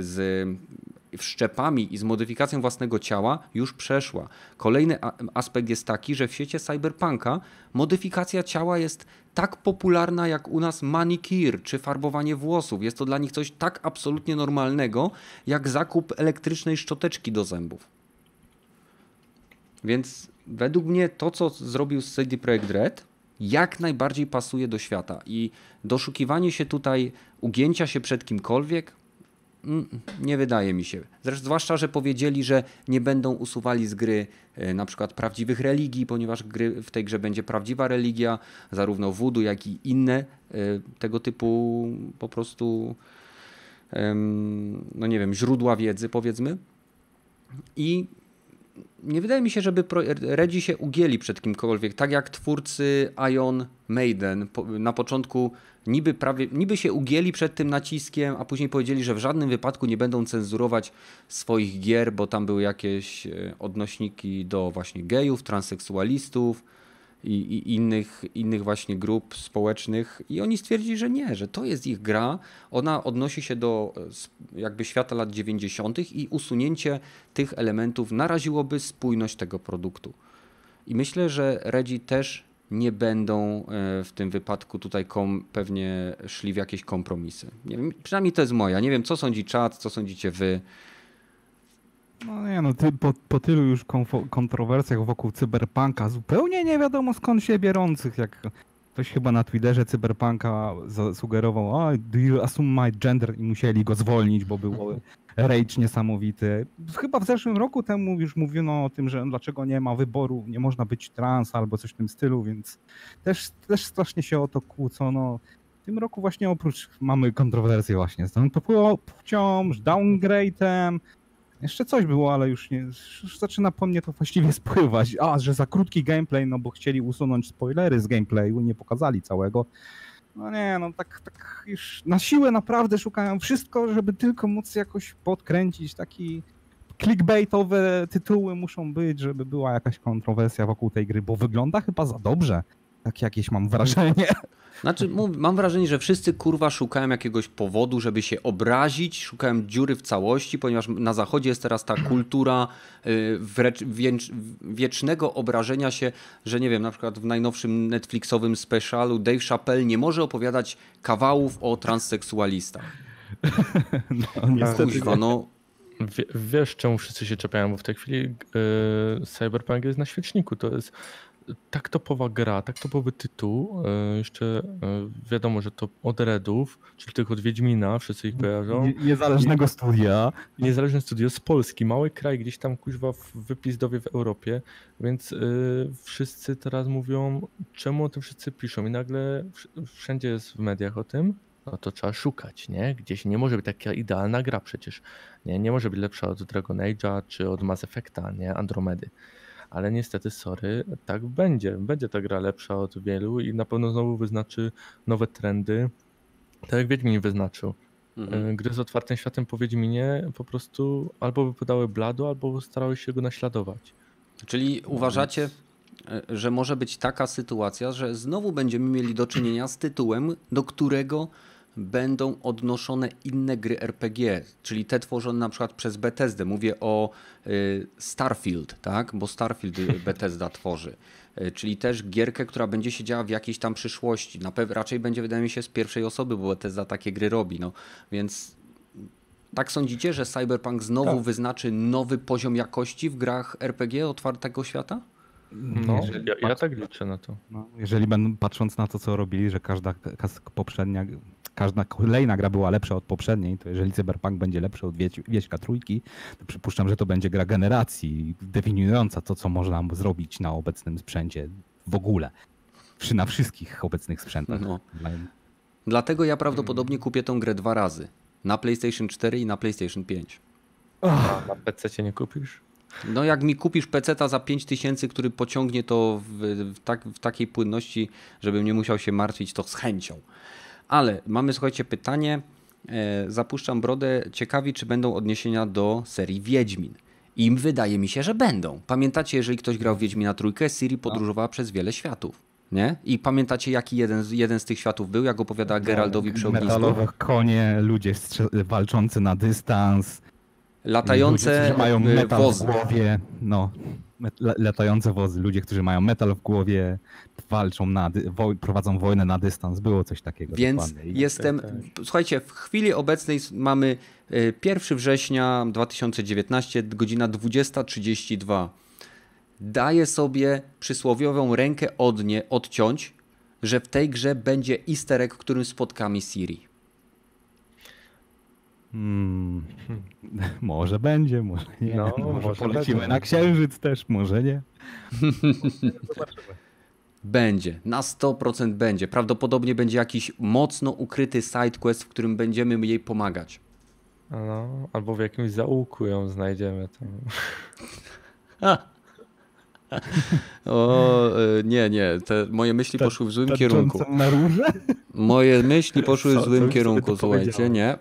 z wszczepami i z modyfikacją własnego ciała już przeszła. Kolejny aspekt jest taki, że w świecie cyberpunka modyfikacja ciała jest tak popularna jak u nas manikir czy farbowanie włosów. Jest to dla nich coś tak absolutnie normalnego, jak zakup elektrycznej szczoteczki do zębów. Więc według mnie to, co zrobił CD Projekt Red, jak najbardziej pasuje do świata i doszukiwanie się tutaj, ugięcia się przed kimkolwiek, nie wydaje mi się. Zresztą zwłaszcza, że powiedzieli, że nie będą usuwali z gry e, na przykład prawdziwych religii, ponieważ gry, w tej grze będzie prawdziwa religia, zarówno voodoo, jak i inne e, tego typu po prostu no nie wiem, źródła wiedzy powiedzmy. I nie wydaje mi się, żeby Redzi się ugięli przed kimkolwiek, tak jak twórcy Ion Maiden na początku niby, prawie, niby się ugięli przed tym naciskiem, a później powiedzieli, że w żadnym wypadku nie będą cenzurować swoich gier, bo tam były jakieś e, odnośniki do właśnie gejów, transseksualistów i, i, innych, innych właśnie grup społecznych i oni stwierdzili, że nie, że to jest ich gra, ona odnosi się do e, jakby świata lat 90. i usunięcie tych elementów naraziłoby spójność tego produktu. I myślę, że Redzi też nie będą e, w tym wypadku tutaj kom, pewnie szli w jakieś kompromisy. Wiem, przynajmniej to jest moja. Nie wiem, co sądzi czat, co sądzicie wy. No nie no, ty, po, po tylu już kontrowersjach wokół cyberpunka, zupełnie nie wiadomo skąd się biorących, jak ktoś chyba na Twitterze cyberpunka zasugerował, o, do you assume my gender i musieli go zwolnić, bo było rage niesamowity. Chyba w zeszłym roku temu już mówiono o tym, że dlaczego nie ma wyboru, nie można być trans albo coś w tym stylu, więc też, też strasznie się o to kłócono. W tym roku właśnie oprócz mamy kontrowersje właśnie z tą płcią, downgrade'em, jeszcze coś było, ale już nie. Już zaczyna po mnie to właściwie spływać. A, że za krótki gameplay, no bo chcieli usunąć spoilery z gameplayu, nie pokazali całego. No nie, no tak, tak już na siłę naprawdę szukają wszystko, żeby tylko móc jakoś podkręcić taki clickbaitowe tytuły muszą być, żeby była jakaś kontrowersja wokół tej gry, bo wygląda chyba za dobrze. Tak jakieś mam wrażenie. Znaczy, mam wrażenie, że wszyscy kurwa szukają jakiegoś powodu, żeby się obrazić, szukają dziury w całości, ponieważ na zachodzie jest teraz ta kultura y, wiecznego obrażenia się, że nie wiem, na przykład w najnowszym Netflixowym specialu Dave Chappelle nie może opowiadać kawałów o transseksualistach. No, niestety. Kuźwa, no, w, wiesz, czemu wszyscy się czepiają, bo w tej chwili yy, Cyberpunk jest na świeczniku. To jest tak topowa gra, tak topowy tytuł. Yy, jeszcze yy, wiadomo, że to od Redów, czyli tylko od Wiedźmina, wszyscy ich kojarzą. niezależnego studia. Niezależne studio z Polski, mały kraj, gdzieś tam kuźwa w wypizdowie w Europie, więc wszyscy teraz mówią, czemu o tym wszyscy piszą i nagle wszędzie jest w mediach o tym, no to trzeba szukać, nie? Gdzieś nie może być taka idealna gra przecież. Nie, nie może być lepsza od Dragon Age'a czy od Mass Effecta, nie? Andromedy. Ale niestety, sorry, tak będzie. Będzie ta gra lepsza od wielu i na pewno znowu wyznaczy nowe trendy. Tak jak Wiedźmin wyznaczył. Mhm. E, gry z otwartym światem po Wiedźminie po prostu albo wypadały blado, albo starały się go naśladować. Czyli no uważacie, e, że może być taka sytuacja, że znowu będziemy mieli do czynienia z tytułem, do którego będą odnoszone inne gry RPG, czyli te tworzone na przykład przez Bethesdę. Mówię o y, Starfield, tak? bo Starfield Bethesda tworzy. Y, czyli też gierkę, która będzie się działa w jakiejś tam przyszłości. Na pewno raczej będzie, wydaje mi się, z pierwszej osoby, bo Bethesda takie gry robi. No. Więc tak sądzicie, że Cyberpunk znowu tak. wyznaczy nowy poziom jakości w grach RPG otwartego świata? No, ja, ja, tak liczę na to. No, jeżeli będą patrząc na to, co robili, że każda poprzednia każda kolejna gra była lepsza od poprzedniej, to jeżeli Cyberpunk będzie lepszy od Wieśka Trójki, to przypuszczam, że to będzie gra generacji definiująca to, co można zrobić na obecnym sprzęcie w ogóle. Przy na wszystkich obecnych sprzętach. No. Dlatego ja prawdopodobnie kupię tą grę dwa razy. Na PlayStation 4 i na PlayStation 5. A na PC cię nie kupisz? No jak mi kupisz PC za 5000, który pociągnie to w, w, tak, w takiej płynności, żebym nie musiał się martwić, to z chęcią. Ale mamy, słuchajcie, pytanie. E, zapuszczam brodę. Ciekawi, czy będą odniesienia do serii Wiedźmin. Im wydaje mi się, że będą. Pamiętacie, jeżeli ktoś grał w Wiedźmina trójkę, Siri podróżowała przez wiele światów. Nie? I pamiętacie, jaki jeden, jeden z tych światów był, jak opowiada Geraldowi przy ognisku? Metalowe konie, ludzie walczący na dystans. Latające ludzie, mają metal wozy. w głowie. No, latające wozy. Ludzie, którzy mają metal w głowie, walczą na, prowadzą wojnę na dystans. Było coś takiego. Więc jestem, tak, tak. słuchajcie, w chwili obecnej mamy 1 e, września 2019, godzina 20.32. Daję sobie przysłowiową rękę od nie, odciąć, że w tej grze będzie easter egg, którym spotkamy Siri. Hmm. Może będzie, może nie. No, może, może polecimy na księżyc też, może nie. Zobaczymy. Będzie, na 100% będzie. Prawdopodobnie będzie jakiś mocno ukryty sidequest, w którym będziemy jej pomagać. No, albo w jakimś zaułku ją znajdziemy. Tam. o, e, nie, nie. Te moje myśli poszły w złym kierunku. Na róże? Moje myśli poszły w złym kierunku, słuchajcie, nie.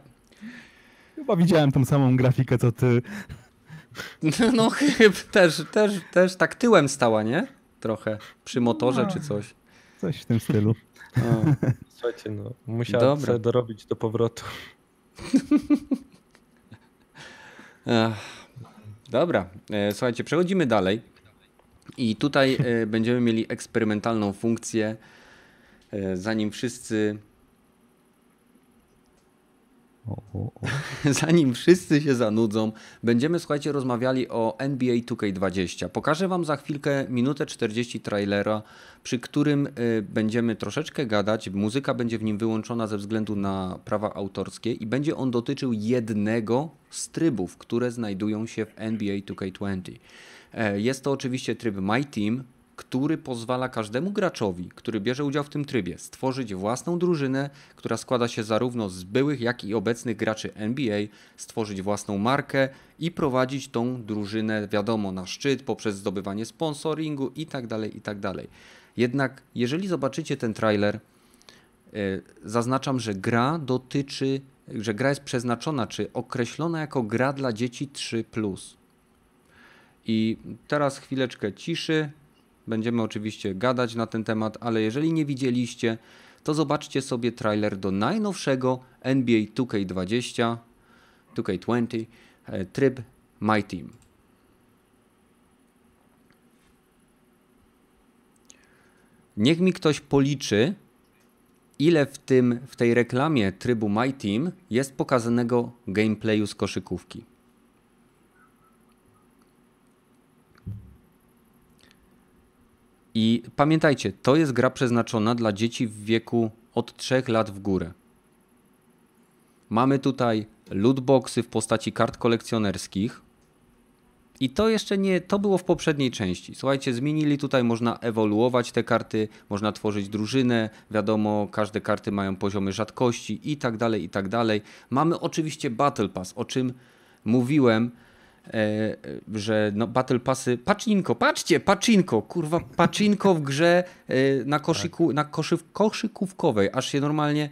Chyba widziałem tą samą grafikę, co ty. No, chyba też, też, też tak tyłem stała, nie? trochę przy motorze no, czy coś. Coś w tym stylu. Słuchajcie, no, musiałem Dobra. dorobić do powrotu. Dobra, e, słuchajcie, przechodzimy dalej. I tutaj e, będziemy mieli eksperymentalną funkcję. E, zanim wszyscy Zanim wszyscy się zanudzą, będziemy, słuchajcie, rozmawiali o NBA 2K20. Pokażę Wam za chwilkę minutę 40 trailera, przy którym y, będziemy troszeczkę gadać. Muzyka będzie w nim wyłączona ze względu na prawa autorskie i będzie on dotyczył jednego z trybów, które znajdują się w NBA 2K20. E, jest to oczywiście tryb My Team, który pozwala każdemu graczowi, który bierze udział w tym trybie, stworzyć własną drużynę, która składa się zarówno z byłych, jak i obecnych graczy NBA, stworzyć własną markę i prowadzić tą drużynę, wiadomo, na szczyt poprzez zdobywanie sponsoringu itd. Tak itd. Tak Jednak jeżeli zobaczycie ten trailer, yy, zaznaczam, że gra dotyczy, że gra jest przeznaczona czy określona jako gra dla dzieci 3. I teraz chwileczkę ciszy, Będziemy oczywiście gadać na ten temat, ale jeżeli nie widzieliście, to zobaczcie sobie trailer do najnowszego NBA 2K20, 2K20, e, tryb My Team. Niech mi ktoś policzy, ile w, tym, w tej reklamie trybu My Team jest pokazanego gameplayu z koszykówki. I pamiętajcie, to jest gra przeznaczona dla dzieci w wieku od 3 lat w górę. Mamy tutaj lootboxy w postaci kart kolekcjonerskich. I to jeszcze nie, to było w poprzedniej części. Słuchajcie, zmienili tutaj, można ewoluować te karty, można tworzyć drużynę, wiadomo, każde karty mają poziomy rzadkości i tak dalej, i tak dalej. Mamy oczywiście Battle Pass, o czym mówiłem, że no, Battle Passy, paczynko, patrzcie, paczynko, kurwa, paczynko w grze e, na, koszyku, na koszy, koszykówkowej, aż się normalnie...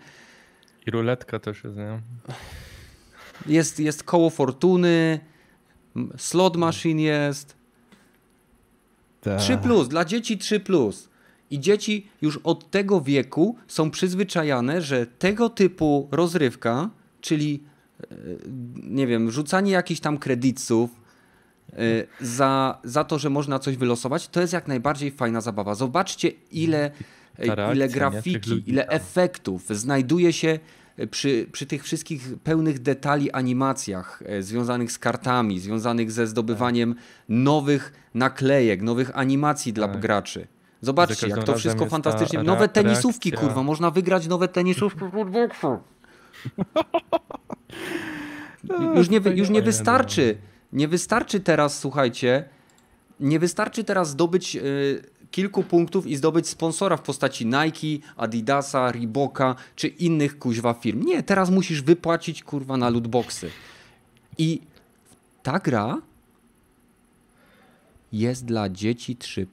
I ruletka też jest, nie? Jest, jest koło fortuny, slot machine jest. Tak. 3 plus, dla dzieci 3 plus. I dzieci już od tego wieku są przyzwyczajane, że tego typu rozrywka, czyli e, nie wiem, rzucanie jakichś tam kredytów e, za, za to, że można coś wylosować, to jest jak najbardziej fajna zabawa. Zobaczcie, ile, Ta reakcja, ile grafiki, ludzi ile efektów znajduje się przy, przy tych wszystkich pełnych detali animacjach e, związanych z kartami, związanych ze zdobywaniem nowych naklejek, nowych animacji dla Tak. graczy. Za Zobaczcie, jak to wszystko fantastycznie. Nowe tenisówki, reakcja. kurwa, można wygrać nowe tenisówki w Robloxu. Już nie, już nie wystarczy. Nie wystarczy teraz, słuchajcie, nie wystarczy teraz zdobyć y, kilku punktów i zdobyć sponsora w postaci Nike, Adidasa, Reeboka czy innych kuźwa firm. Nie, teraz musisz wypłacić kurwa na lootboxy. I ta gra jest dla dzieci 3+.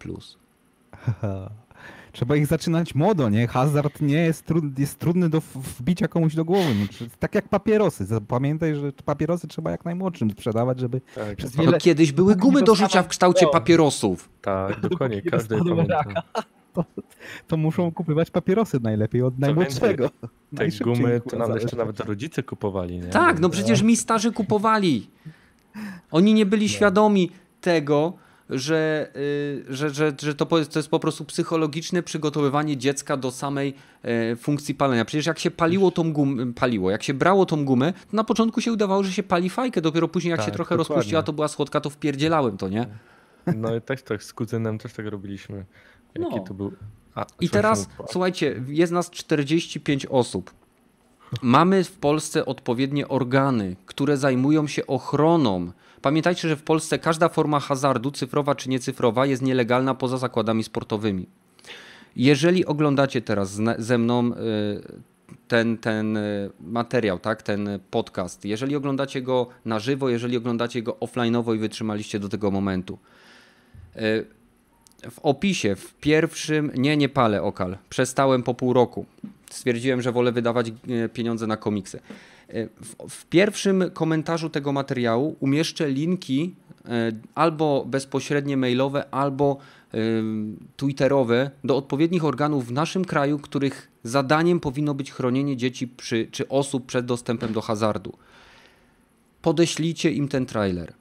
Trzeba ich zaczynać młodo, nie? Hazard nie jest, trud, jest trudny do wbicia komuś do głowy. No, tak jak papierosy. Pamiętaj, że papierosy trzeba jak najmłodszym sprzedawać, żeby Tak, przez No wiele... kiedyś były gumy do rzucia w kształcie papierosów. tak dokładnie, każdy pamięta. to, to muszą kupywać papierosy najlepiej od najmłodszego. Te gumy to nam jeszcze nawet rodzice kupowali, nie? Tak, no przecież mi starzy kupowali. Oni nie byli świadomi tego, że, y, że, że, że to, to jest po prostu psychologiczne przygotowywanie dziecka do samej e, funkcji palenia. Przecież jak się paliło tą gumę, paliło, jak się brało tą gumę, to na początku się udawało, że się pali fajkę, dopiero później jak się Tak, trochę dokładnie. rozpuściła, to była słodka, to wpierdzielałem to, nie? No i też tak z kuzynem też tak robiliśmy. Jaki No. to był... A, I teraz, słuchajcie, jest nas 45 osób. Mamy w Polsce odpowiednie organy, które zajmują się ochroną. Pamiętajcie, że w Polsce każda forma hazardu, cyfrowa czy niecyfrowa, jest nielegalna poza zakładami sportowymi. Jeżeli oglądacie teraz ze mną y, ten, ten y, materiał, tak, ten podcast, jeżeli oglądacie go na żywo, jeżeli oglądacie go offline'owo i wytrzymaliście do tego momentu, y, w opisie, w pierwszym. Nie, nie palę okal. Przestałem po pół roku. Stwierdziłem, że wolę wydawać pieniądze na komiksy. W, w pierwszym komentarzu tego materiału umieszczę linki e, albo bezpośrednie mailowe, albo e, twitterowe do odpowiednich organów w naszym kraju, których zadaniem powinno być chronienie dzieci przy, czy osób przed dostępem do hazardu. Podeślijcie im ten trailer.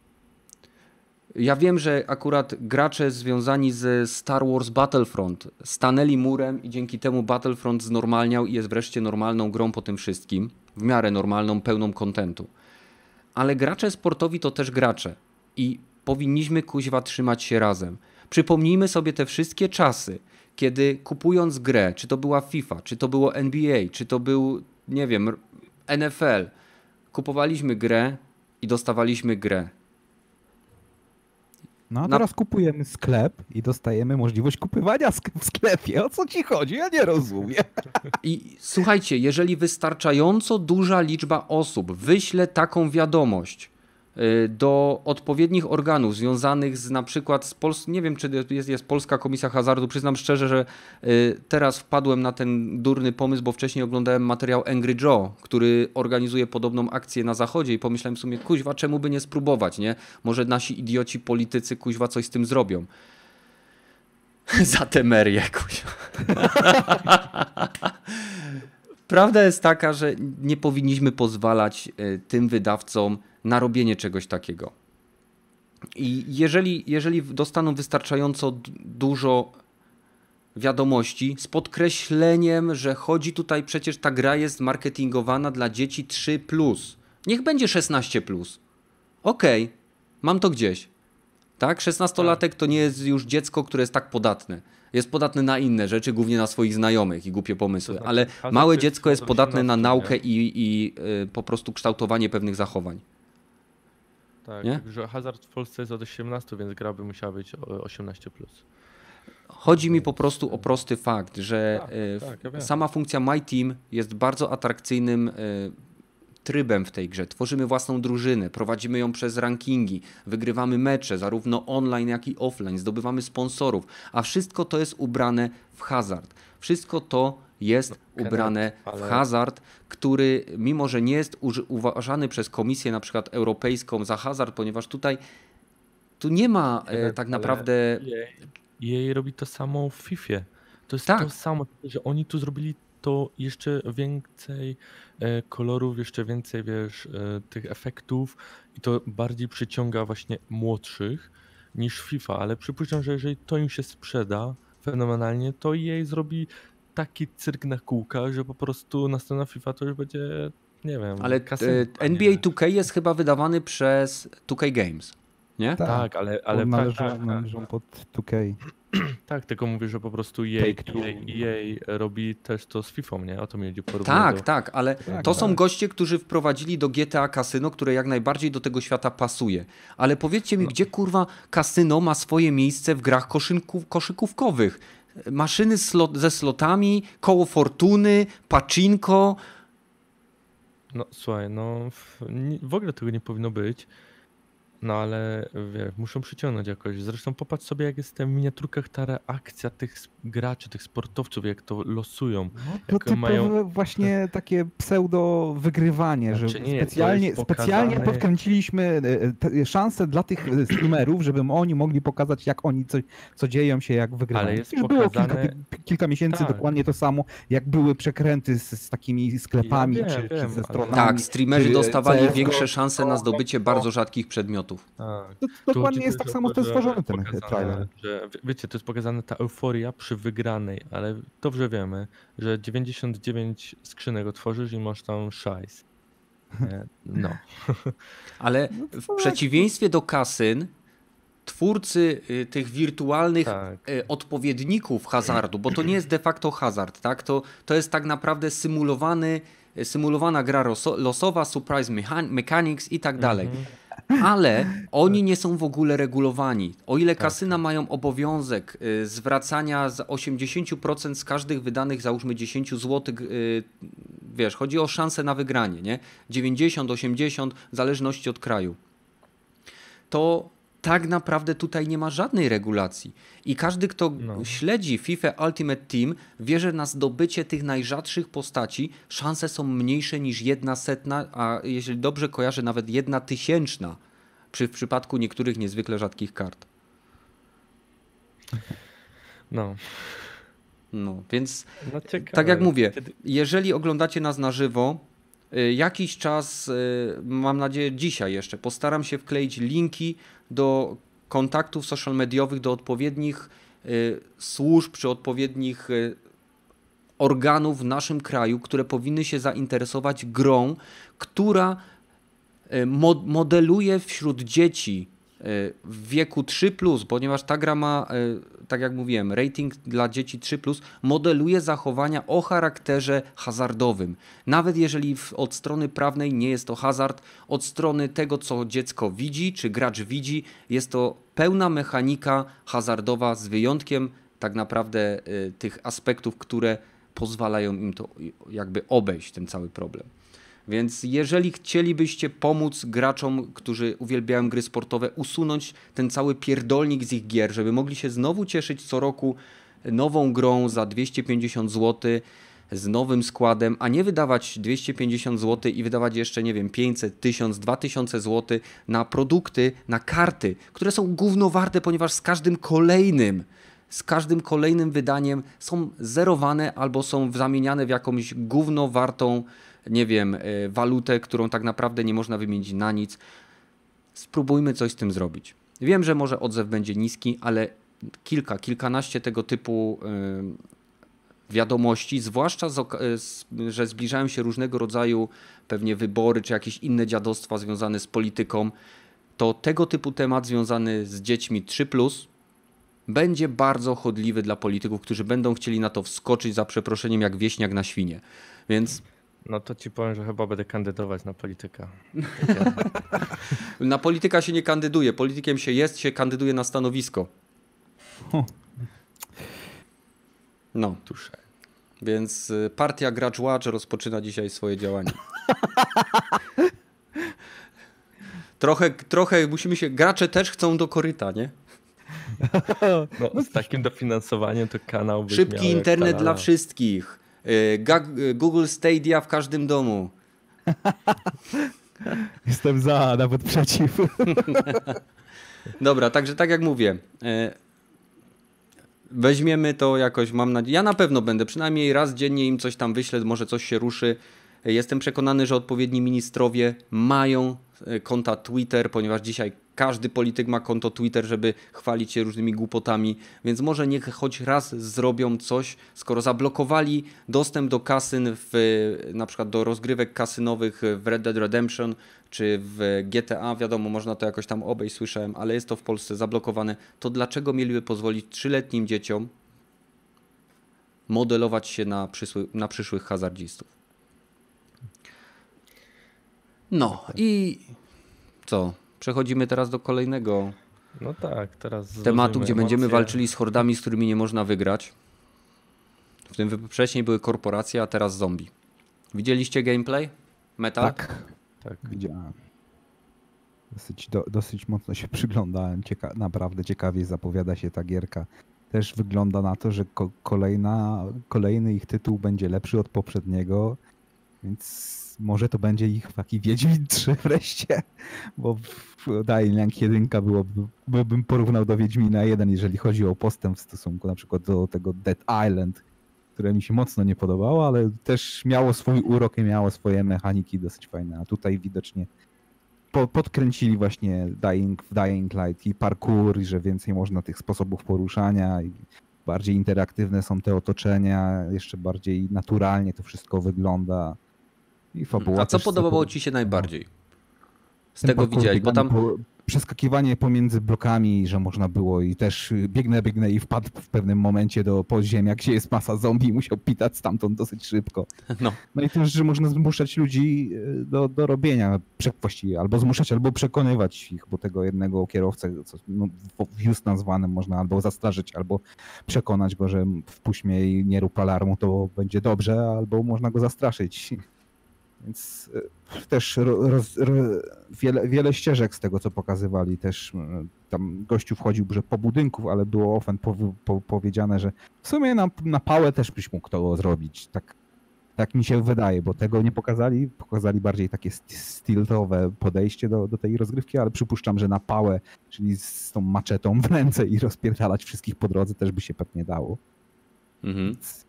Ja wiem, że akurat gracze związani z Star Wars Battlefront stanęli murem i dzięki temu Battlefront znormalniał i jest wreszcie normalną grą po tym wszystkim. W miarę normalną, pełną kontentu. Ale gracze sportowi to też gracze i powinniśmy kuźwa trzymać się razem. Przypomnijmy sobie te wszystkie czasy, kiedy kupując grę, czy to była FIFA, czy to było NBA, czy to był, nie wiem, NFL, kupowaliśmy grę i dostawaliśmy grę. No a teraz kupujemy sklep i dostajemy możliwość kupywania w sklepie. O co ci chodzi? Ja nie rozumiem. I słuchajcie, jeżeli wystarczająco duża liczba osób wyśle taką wiadomość do odpowiednich organów związanych z na przykład z Pols- nie wiem czy jest, jest Polska Komisja Hazardu, przyznam szczerze, że y, teraz wpadłem na ten durny pomysł, bo wcześniej oglądałem materiał Angry Joe, który organizuje podobną akcję na zachodzie i pomyślałem w sumie, kuźwa, czemu by nie spróbować, nie? Może nasi idioci politycy, kuźwa, coś z tym zrobią. Za temerię, kuźwa. prawda jest taka, że nie powinniśmy pozwalać e, tym wydawcom na robienie czegoś takiego. I jeżeli, jeżeli dostaną wystarczająco dużo wiadomości z podkreśleniem, że chodzi tutaj przecież ta gra jest marketingowana dla dzieci 3. Niech będzie 16. Okej, okay, mam to gdzieś. Tak? 16-latek to nie jest już dziecko, które jest tak podatne. Jest podatny na inne rzeczy, głównie na swoich znajomych i głupie pomysły, znaczy, ale małe dziecko jest podatne na naukę i, i y, po prostu kształtowanie pewnych zachowań. Tak, nie? że hazard w Polsce jest od 18, więc gra by musiała być 18. Chodzi mi po prostu o prosty fakt, że tak, tak, ja sama funkcja My Team jest bardzo atrakcyjnym y, trybem w tej grze. Tworzymy własną drużynę, prowadzimy ją przez rankingi, wygrywamy mecze, zarówno online, jak i offline, zdobywamy sponsorów, a wszystko to jest ubrane w hazard. Wszystko to jest no, ubrane w hazard, który mimo, że nie jest uważany przez Komisję na przykład Europejską za hazard, ponieważ tutaj tu nie ma e, tak naprawdę... Jej, jej robi to samo w FIFA. To jest tak. to samo, że oni tu zrobili to jeszcze więcej e, kolorów, jeszcze więcej, wiesz, e, tych efektów i to bardziej przyciąga właśnie młodszych niż FIFA, ale przypuszczam, że jeżeli to im się sprzeda fenomenalnie, to jej zrobi taki cyrk na kółkach, że po prostu następna FIFA to już będzie, nie wiem, Ale e, NBA 2K jest chyba wydawany przez 2K Games, nie? Tak, tak ale, ale należą, tak, tak, należą pod 2K. Tak, tylko mówię, że po prostu jej, jej, jej robi też to z FIFA, nie? O to mi chodzi. Tak, do... tak, ale tak, to tak. są goście, którzy wprowadzili do GTA kasyno, które jak najbardziej do tego świata pasuje. Ale powiedzcie mi, no. gdzie kurwa kasyno ma swoje miejsce w grach koszynków, koszykówkowych? Maszyny slot, ze slotami, koło fortuny, pacinko. No słuchaj, no w, ogóle tego nie powinno być. No ale wie, muszą przyciągnąć jakoś. Zresztą popatrz sobie, jak jest w miniaturkach ta reakcja tych graczy, tych sportowców, jak to losują. No, to mają... właśnie takie pseudo wygrywanie, znaczy, że nie, specjalnie, specjalnie podkręciliśmy e, e, szanse dla tych e, streamerów, żeby oni mogli pokazać, jak oni, co, co dzieją się, jak wygrywają. Ale jest Już pokazane... było kilka, kilka miesięcy tak. dokładnie to samo, jak były przekręty z, z takimi sklepami, ja wiem, czy, wiem, czy ze stronami. Tak, streamerzy dostawali większe szanse na zdobycie bardzo rzadkich przedmiotów. Tak. To, dokładnie jest tak samo stworzony ten trailer. Że, wiecie, to jest pokazane ta euforia przy wygranej, ale dobrze wiemy, że 99 skrzynek otworzysz i masz tam szajs. No. Ale no w przeciwieństwie do kasyn, twórcy y, tych wirtualnych tak. Y, odpowiedników hazardu, bo to nie jest de facto hazard, tak? To, to jest tak naprawdę symulowany, symulowana gra losowa, surprise mechanics i tak dalej. Mhm ale oni nie są w ogóle regulowani. O ile tak. kasyna mają obowiązek y, zwracania z 80% z każdych wydanych, załóżmy 10 zł, y, wiesz, chodzi o szansę na wygranie, nie? 90, 80, w zależności od kraju. To tak naprawdę tutaj nie ma żadnej regulacji. I każdy, kto no. śledzi FIFA Ultimate Team, wie, że na zdobycie tych najrzadszych postaci szanse są mniejsze niż jedna setna, a jeśli dobrze kojarzę, nawet jedna tysięczna przy, w przypadku niektórych niezwykle rzadkich kart. No. No, więc no tak jak mówię, jeżeli oglądacie nas na żywo, jakiś czas, y, mam nadzieję dzisiaj jeszcze, postaram się wkleić linki do kontaktów social mediowych, do odpowiednich y, służb czy odpowiednich y, organów w naszym kraju, które powinny się zainteresować grą, która y, modeluje wśród dzieci w wieku 3, ponieważ ta gra ma, tak jak mówiłem, rating dla dzieci 3, modeluje zachowania o charakterze hazardowym. Nawet jeżeli od strony prawnej nie jest to hazard, od strony tego, co dziecko widzi, czy gracz widzi, jest to pełna mechanika hazardowa z wyjątkiem tak naprawdę tych aspektów, które pozwalają im to jakby obejść ten cały problem. Więc jeżeli chcielibyście pomóc graczom, którzy uwielbiają gry sportowe, usunąć ten cały pierdolnik z ich gier, żeby mogli się znowu cieszyć co roku nową grą za 250 zł z nowym składem, a nie wydawać 250 zł i wydawać jeszcze, nie wiem, 500, 1000, 2000 zł na produkty, na karty, które są gównowarte, ponieważ z każdym kolejnym z każdym kolejnym wydaniem są zerowane albo są zamieniane w jakąś gówno wartą, nie wiem, e, walutę, którą tak naprawdę nie można wymienić na nic. Spróbujmy coś z tym zrobić. Wiem, że może odzew będzie niski, ale kilka, kilkanaście tego typu e, wiadomości, zwłaszcza, z, że zbliżają się różnego rodzaju pewnie wybory czy jakieś inne dziadostwa związane z polityką, to tego typu temat związany z dziećmi 3, będzie bardzo chodliwy dla polityków, którzy będą chcieli na to wskoczyć za przeproszeniem jak wieśniak na świnie. Więc. No to ci powiem, że chyba będę kandydować na polityka. na polityka się nie kandyduje. Politykiem się jest, się kandyduje na stanowisko. No. Tusze. Więc y, partia Gracz Watch rozpoczyna dzisiaj swoje działania. trochę, trochę musimy się. Gracze też chcą do koryta, nie? No, z takim dofinansowaniem to kanał by Szybki internet dla wszystkich. Y, y, Google Stadia w każdym domu. Jestem za, nawet przeciw. Dobra, także tak jak mówię, y, weźmiemy to jakoś, mam nadzieję. Ja na pewno będę, przynajmniej raz dziennie im coś tam wyślę, może coś się ruszy. Jestem przekonany, że odpowiedni ministrowie mają konta Twitter, ponieważ dzisiaj każdy polityk ma konto Twitter, żeby chwalić się różnymi głupotami, więc może niech choć raz zrobią coś, skoro zablokowali dostęp do kasyn, w, na przykład do rozgrywek kasynowych w Red Dead Redemption czy w GTA, wiadomo, można to jakoś tam obejść, słyszałem, ale jest to w Polsce zablokowane, to dlaczego mieliby pozwolić trzyletnim dzieciom modelować się na, przysły, na przyszłych hazardzistów? No i co? Przechodzimy teraz do kolejnego no tak, teraz tematu, gdzie emocje. będziemy walczyli z hordami, z którymi nie można wygrać. W tym wcześniej były korporacje, a teraz zombie. Widzieliście gameplay? Metal? Tak, tak. widziałem. Dosyć, do, dosyć mocno się przyglądałem. Cieka naprawdę ciekawie zapowiada się ta gierka. Też wygląda na to, że ko kolejna, kolejny ich tytuł będzie lepszy od poprzedniego, więc może to będzie ich taki Wiedźmin 3 wreszcie, bo Dying Light 1 byłoby, bym porównał do Wiedźmina 1, jeżeli chodzi o postęp w stosunku na przykład do tego Dead Island, które mi się mocno nie podobało, ale też miało swój urok i miało swoje mechaniki dosyć fajne, a tutaj widocznie po, podkręcili właśnie Dying, w Dying Light i parkour, i że więcej można tych sposobów poruszania i bardziej interaktywne są te otoczenia, jeszcze bardziej naturalnie to wszystko wygląda. I fabuła A co podobało ci się najbardziej? Z tego widzieli, bo tam... Przeskakiwanie pomiędzy blokami, że można było i też biegnę, biegnę i wpadł w pewnym momencie do podziemia, gdzie jest masa zombie i musiał pitać stamtąd dosyć szybko. No, no i też, że można zmuszać ludzi e, do, do robienia właściwie, albo zmuszać, albo przekonywać ich, bo tego jednego kierowcę, co no, w just nazwanym można albo zastraszyć, albo przekonać go, że wpuść mnie i nie rób alarmu, to będzie dobrze, albo można go zastraszyć. Więc e, też roz, roz, wiele, wiele ścieżek z tego, co pokazywali. Też e, tam gościu wchodził, że po budynku, ale było ofen po, po, powiedziane, że w sumie na, na pałę też byś mógł to zrobić. Tak, tak mi się wydaje, bo tego nie pokazali. Pokazali bardziej takie stiltowe podejście do, do tej rozgrywki, ale przypuszczam, że na pałę, czyli z tą maczetą w ręce i rozpierdalać wszystkich po drodze też by się pewnie dało. Mhm. Więc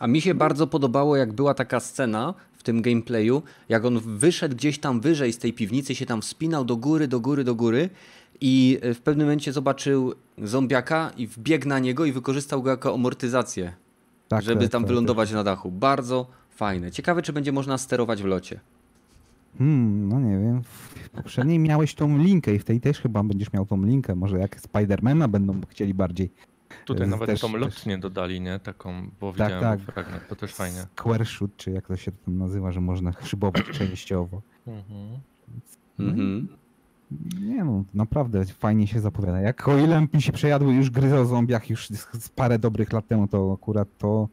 a mi się bardzo podobało, jak była taka scena w tym gameplayu, jak on wyszedł gdzieś tam wyżej z tej piwnicy, się tam wspinał do góry, do góry, do góry i w pewnym momencie zobaczył zombiaka i wbiegł na niego i wykorzystał go jako amortyzację, tak, żeby tak, tam tak, wylądować tak. na dachu. Bardzo fajne. Ciekawe, czy będzie można sterować w locie. Hmm, no nie wiem. W poprzedniej miałeś tą linkę i w tej też chyba będziesz miał tą linkę. Może jak Spidermana będą chcieli bardziej Tutaj nawet też, tą lotnię też... dodali, nie? Taką, bo tak, widziałem tak. fragment, to też fajnie. Square shoot, czy jak to się tam nazywa, że można szybować częściowo. Mhm. Mhm. Nie no, naprawdę fajnie się zapowiada. Jak o ile mi się przejadły już gry o zombiach już z parę dobrych lat temu, to akurat to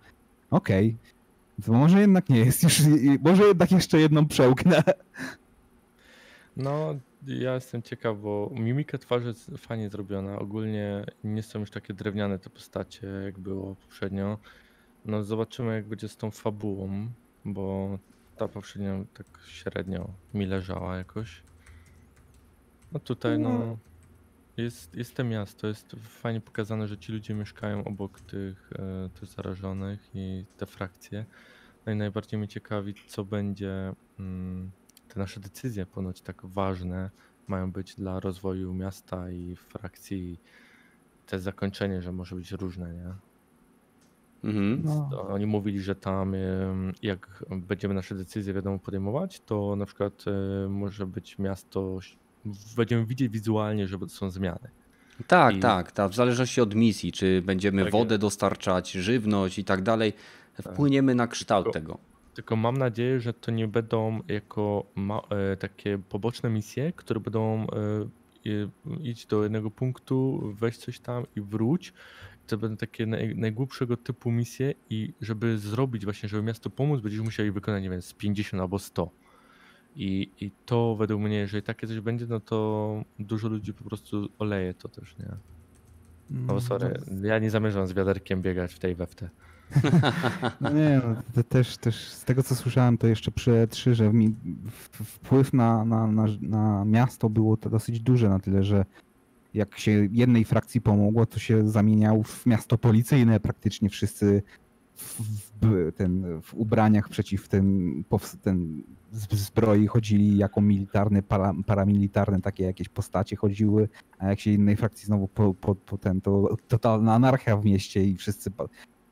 okej. Okay. To może jednak nie jest już, może jednak jeszcze jedną przełknę. No, ja jestem ciekaw, bo mimika twarzy jest fajnie zrobiona. Ogólnie nie są już takie drewniane te postacie, jak było poprzednio. No zobaczymy, jak będzie z tą fabułą, bo ta poprzednia tak średnio mi leżała jakoś. No tutaj no, jest, jest to miasto, jest fajnie pokazane, że ci ludzie mieszkają obok tych, e, tych zarażonych i te frakcje. No i najbardziej mnie ciekawi, co będzie, mm, te nasze decyzje ponoć tak ważne mają być dla rozwoju miasta i frakcji. Te zakończenie, że może być różne, nie? Mhm. No. Oni mówili, że tam jak będziemy nasze decyzje wiadomo podejmować, to na przykład e, może być miasto, będziemy widzieć wizualnie, że są zmiany. Tak, I- tak, tak. W zależności od misji, czy będziemy Tak wodę dostarczać, żywność i tak dalej, wpłyniemy na kształt Tylko- tego. Tylko mam nadzieję, że to nie będą jako e, takie poboczne misje, które będą e, iść do jednego punktu, weź coś tam i wróć. To będą takie naj, najgłupszego typu misje i żeby zrobić właśnie, żeby miasto pomóc, będziesz musieli wykonać, nie wiem, z 50 albo 100. I, I to według mnie, jeżeli takie coś będzie, no to dużo ludzi po prostu oleje to też, nie? No bo sorry, ja nie zamierzam z wiaderkiem biegać w tej we w te. No nie, no, też, też z tego co słyszałem, to jeszcze przy E3, że mi wpływ na, na, na, na miasto było to dosyć duże na tyle, że jak się jednej frakcji pomogło, to się zamieniał w miasto policyjne praktycznie wszyscy w, w, ten, w ubraniach przeciw tym, ten zbroi chodzili jako militarne, para, paramilitarne takie jakieś postacie chodziły, a jak się innej frakcji znowu po, po, po ten, to totalna anarchia w mieście i wszyscy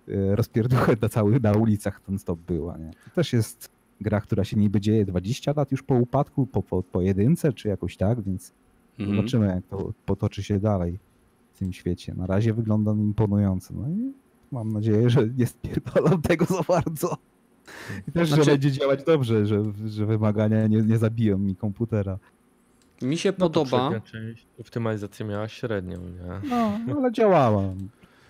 e, rozpierduchy na całych na ulicach ten stop była. Nie? To też jest gra, która się niby dzieje 20 lat już po upadku, po, po, po jedynce czy jakoś tak, więc Mhm. zobaczymy jak to potoczy się dalej w tym świecie. Na razie wygląda imponująco. No i mam nadzieję, że nie spierdolą tego za bardzo. I też, Znaczy- że będzie działać dobrze, że, że wymagania nie, nie zabiją mi komputera. Mi się No, podoba. optymalizacja miała średnią, nie? No, ale działała.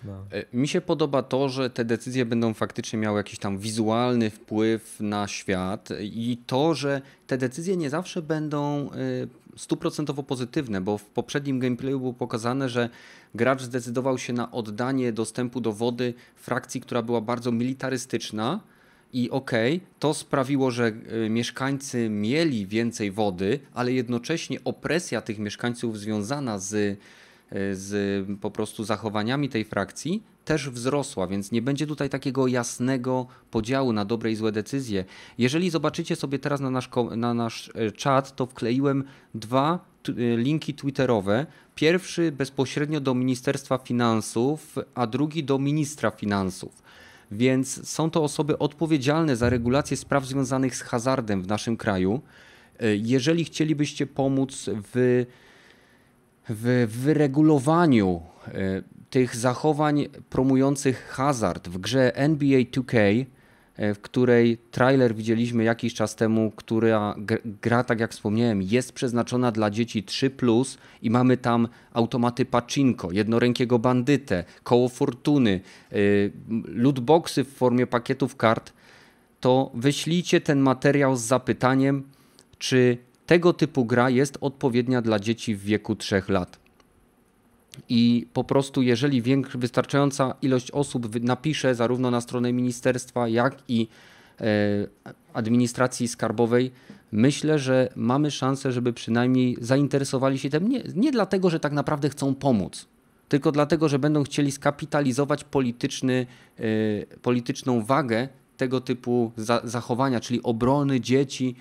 No. E, Mi się podoba to, że te decyzje będą faktycznie miały jakiś tam wizualny wpływ na świat i to, że te decyzje nie zawsze będą e, stuprocentowo pozytywne, bo w poprzednim gameplayu było pokazane, że gracz zdecydował się na oddanie dostępu do wody frakcji, która była bardzo militarystyczna. I okej, to sprawiło, że e, mieszkańcy mieli więcej wody, ale jednocześnie opresja tych mieszkańców związana z z po prostu zachowaniami tej frakcji też wzrosła, więc nie będzie tutaj takiego jasnego podziału na dobre i złe decyzje. Jeżeli zobaczycie sobie teraz na nasz, na nasz e, czat, to wkleiłem dwa e, linki twitterowe. Pierwszy bezpośrednio do Ministerstwa Finansów, a drugi do ministra finansów. Więc są to osoby odpowiedzialne za regulację spraw związanych z hazardem w naszym kraju. E, Jeżeli chcielibyście pomóc w w wyregulowaniu e, tych zachowań promujących hazard w grze NBA 2K, e, w której trailer widzieliśmy jakiś czas temu, która gr- gra, tak jak wspomniałem, jest przeznaczona dla dzieci 3, i mamy tam automaty pachinko, jednorękiego bandytę, koło fortuny, e, lootboxy w formie pakietów kart, to wyślijcie ten materiał z zapytaniem, czy tego typu gra jest odpowiednia dla dzieci w wieku 3 lat. I po prostu, jeżeli wystarczająca ilość osób napisze zarówno na stronę ministerstwa, jak i e, administracji skarbowej, myślę, że mamy szansę, żeby przynajmniej zainteresowali się tym nie, nie dlatego, że tak naprawdę chcą pomóc, tylko dlatego, że będą chcieli skapitalizować polityczny, e, polityczną wagę tego typu za, zachowania, czyli obrony dzieci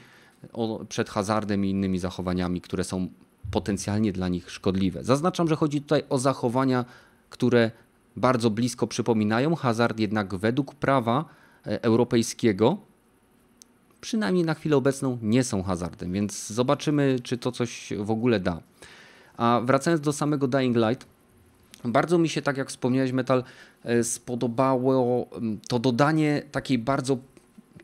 o, przed hazardem i innymi zachowaniami, które są potencjalnie dla nich szkodliwe. Zaznaczam, że chodzi tutaj o zachowania, które bardzo blisko przypominają hazard, jednak według prawa e, europejskiego, przynajmniej na chwilę obecną, nie są hazardem, więc zobaczymy, czy to coś w ogóle da. A wracając do samego Dying Light, bardzo mi się, tak jak wspomniałeś, Metal, e, spodobało mm, to dodanie takiej bardzo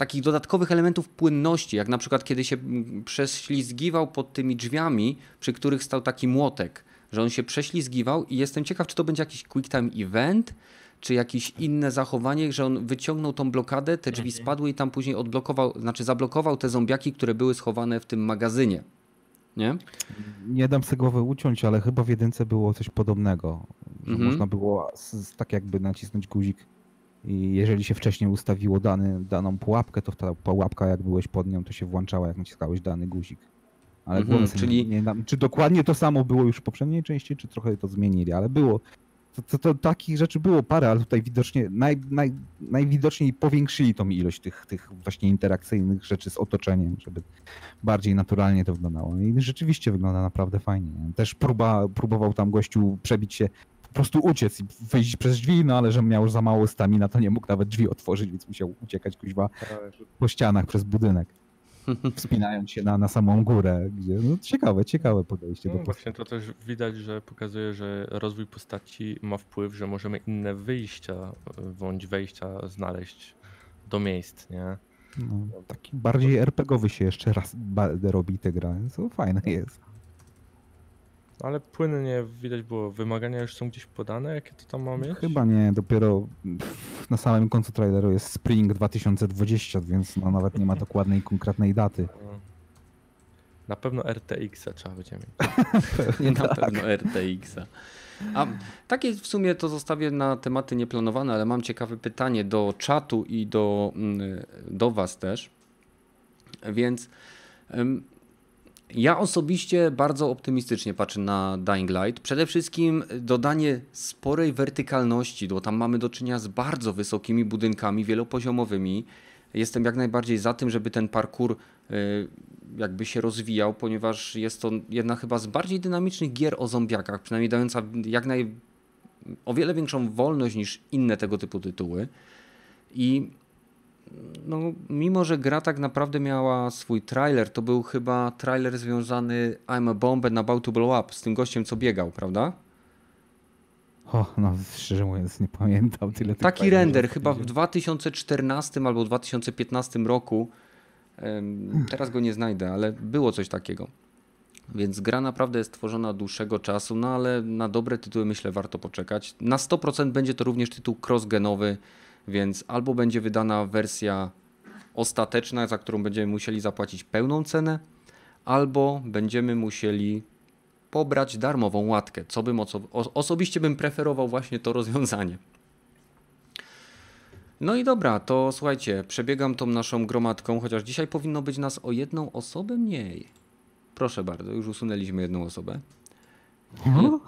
takich dodatkowych elementów płynności, jak na przykład kiedy się mm, prześlizgiwał pod tymi drzwiami, przy których stał taki młotek, że on się prześlizgiwał i jestem ciekaw, czy to będzie jakiś quick time event, czy jakieś inne zachowanie, że on wyciągnął tą blokadę, te drzwi spadły i tam później odblokował, znaczy zablokował te zombiaki, które były schowane w tym magazynie. Nie? Nie dam sobie głowy uciąć, ale chyba w jedynce było coś podobnego. Że Mhm. można było z, z, tak jakby nacisnąć guzik i jeżeli się wcześniej ustawiło dany, daną pułapkę, to ta pułapka jak byłeś pod nią, to się włączała jak naciskałeś dany guzik. Ale Mhm, czyli- nie, nie, czy dokładnie to samo było już w poprzedniej części, czy trochę to zmienili, ale było. To, to, to takich rzeczy było parę, ale tutaj widocznie naj, naj, najwidoczniej powiększyli tą ilość tych, tych właśnie interakcyjnych rzeczy z otoczeniem, żeby bardziej naturalnie to wyglądało. I rzeczywiście wygląda naprawdę fajnie. Też próba, próbował tam gościu przebić się, po prostu uciec i wyjść przez drzwi, no ale że miał za mało stamina, to nie mógł nawet drzwi otworzyć, więc musiał uciekać kuźwa po ścianach przez budynek, wspinając się na, na samą górę, gdzie no ciekawe, ciekawe podejście No, do właśnie to też widać, że pokazuje, że rozwój postaci ma wpływ, że możemy inne wyjścia e, bądź wejścia znaleźć do miejsc, nie? No, taki bardziej RPGowy się jeszcze raz robi te gra, co fajne jest. Ale płynnie widać było, wymagania już są gdzieś podane, jakie to tam ma mieć? Chyba nie, dopiero na samym końcu traileru jest Spring 2020, więc no nawet nie ma dokładnej, konkretnej daty. Na pewno RTX-a trzeba będzie mieć. Pewnie Na tak. pewno RTX-a. A takie w sumie to zostawię na tematy nieplanowane, ale mam ciekawe pytanie do czatu i do, mm, do Was też. Więc ja osobiście bardzo optymistycznie patrzę na Dying Light. Przede wszystkim dodanie sporej wertykalności, bo tam mamy do czynienia z bardzo wysokimi budynkami wielopoziomowymi. Jestem jak najbardziej za tym, żeby ten parkour y, jakby się rozwijał, ponieważ jest to jedna chyba z bardziej dynamicznych gier o zombiakach, przynajmniej dająca jak naj, o wiele większą wolność niż inne tego typu tytuły. I no, mimo, że gra tak naprawdę miała swój trailer, to był chyba trailer związany I'm a bomb and about to blow up z tym gościem, co biegał, prawda? O, no szczerze mówiąc nie pamiętam tyle Taki render chyba w będzie. 2014 albo 2015 roku. Teraz go nie znajdę, ale było coś takiego. Więc gra naprawdę jest tworzona od dłuższego czasu, no ale na dobre tytuły myślę warto poczekać. Na 100% będzie to również tytuł cross-genowy, więc albo będzie wydana wersja ostateczna, za którą będziemy musieli zapłacić pełną cenę, albo będziemy musieli pobrać darmową łatkę, co bym oso- osobiście bym preferował właśnie to rozwiązanie. No i dobra, to słuchajcie, przebiegam tą naszą gromadką, chociaż dzisiaj powinno być nas o jedną osobę mniej. Proszę bardzo, już usunęliśmy jedną osobę. O,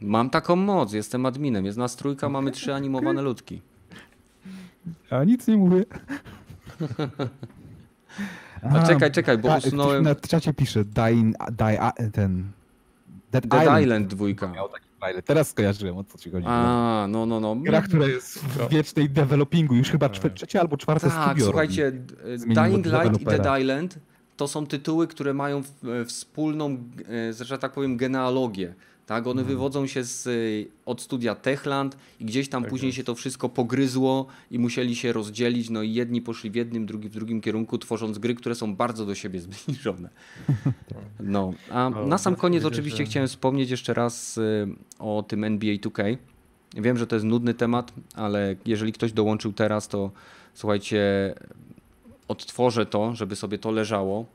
Mam taką moc, jestem adminem, jest nas trójka, mamy trzy animowane ludki. A nic nie mówię. A czekaj, czekaj, bo a, usunąłem Na czacie pisze Dying, die, a, ten... Dead, Dead Island dwójka. Miał taki trailer. Teraz skojarzyłem o co ci chodzi. A, no, no, no. Gra, która jest w wiecznej developingu, już chyba czwe- trzecie albo czwarte Tak, studio słuchajcie, robi. d- Zmieniło Dying Light i. Dead Island to są tytuły, które mają e, wspólną, e, że tak powiem, genealogię. Tak, one wywodzą się z, e, od studia Techland i gdzieś tam Tak później jest. się to wszystko pogryzło i musieli się rozdzielić. No i jedni poszli w jednym, drugi w drugim kierunku, tworząc gry, które są bardzo do siebie zbliżone. No, a na sam koniec oczywiście chciałem wspomnieć jeszcze raz y, o tym NBA 2K. Wiem, że to jest nudny temat, ale jeżeli ktoś dołączył teraz, to słuchajcie, odtworzę to, żeby sobie to leżało.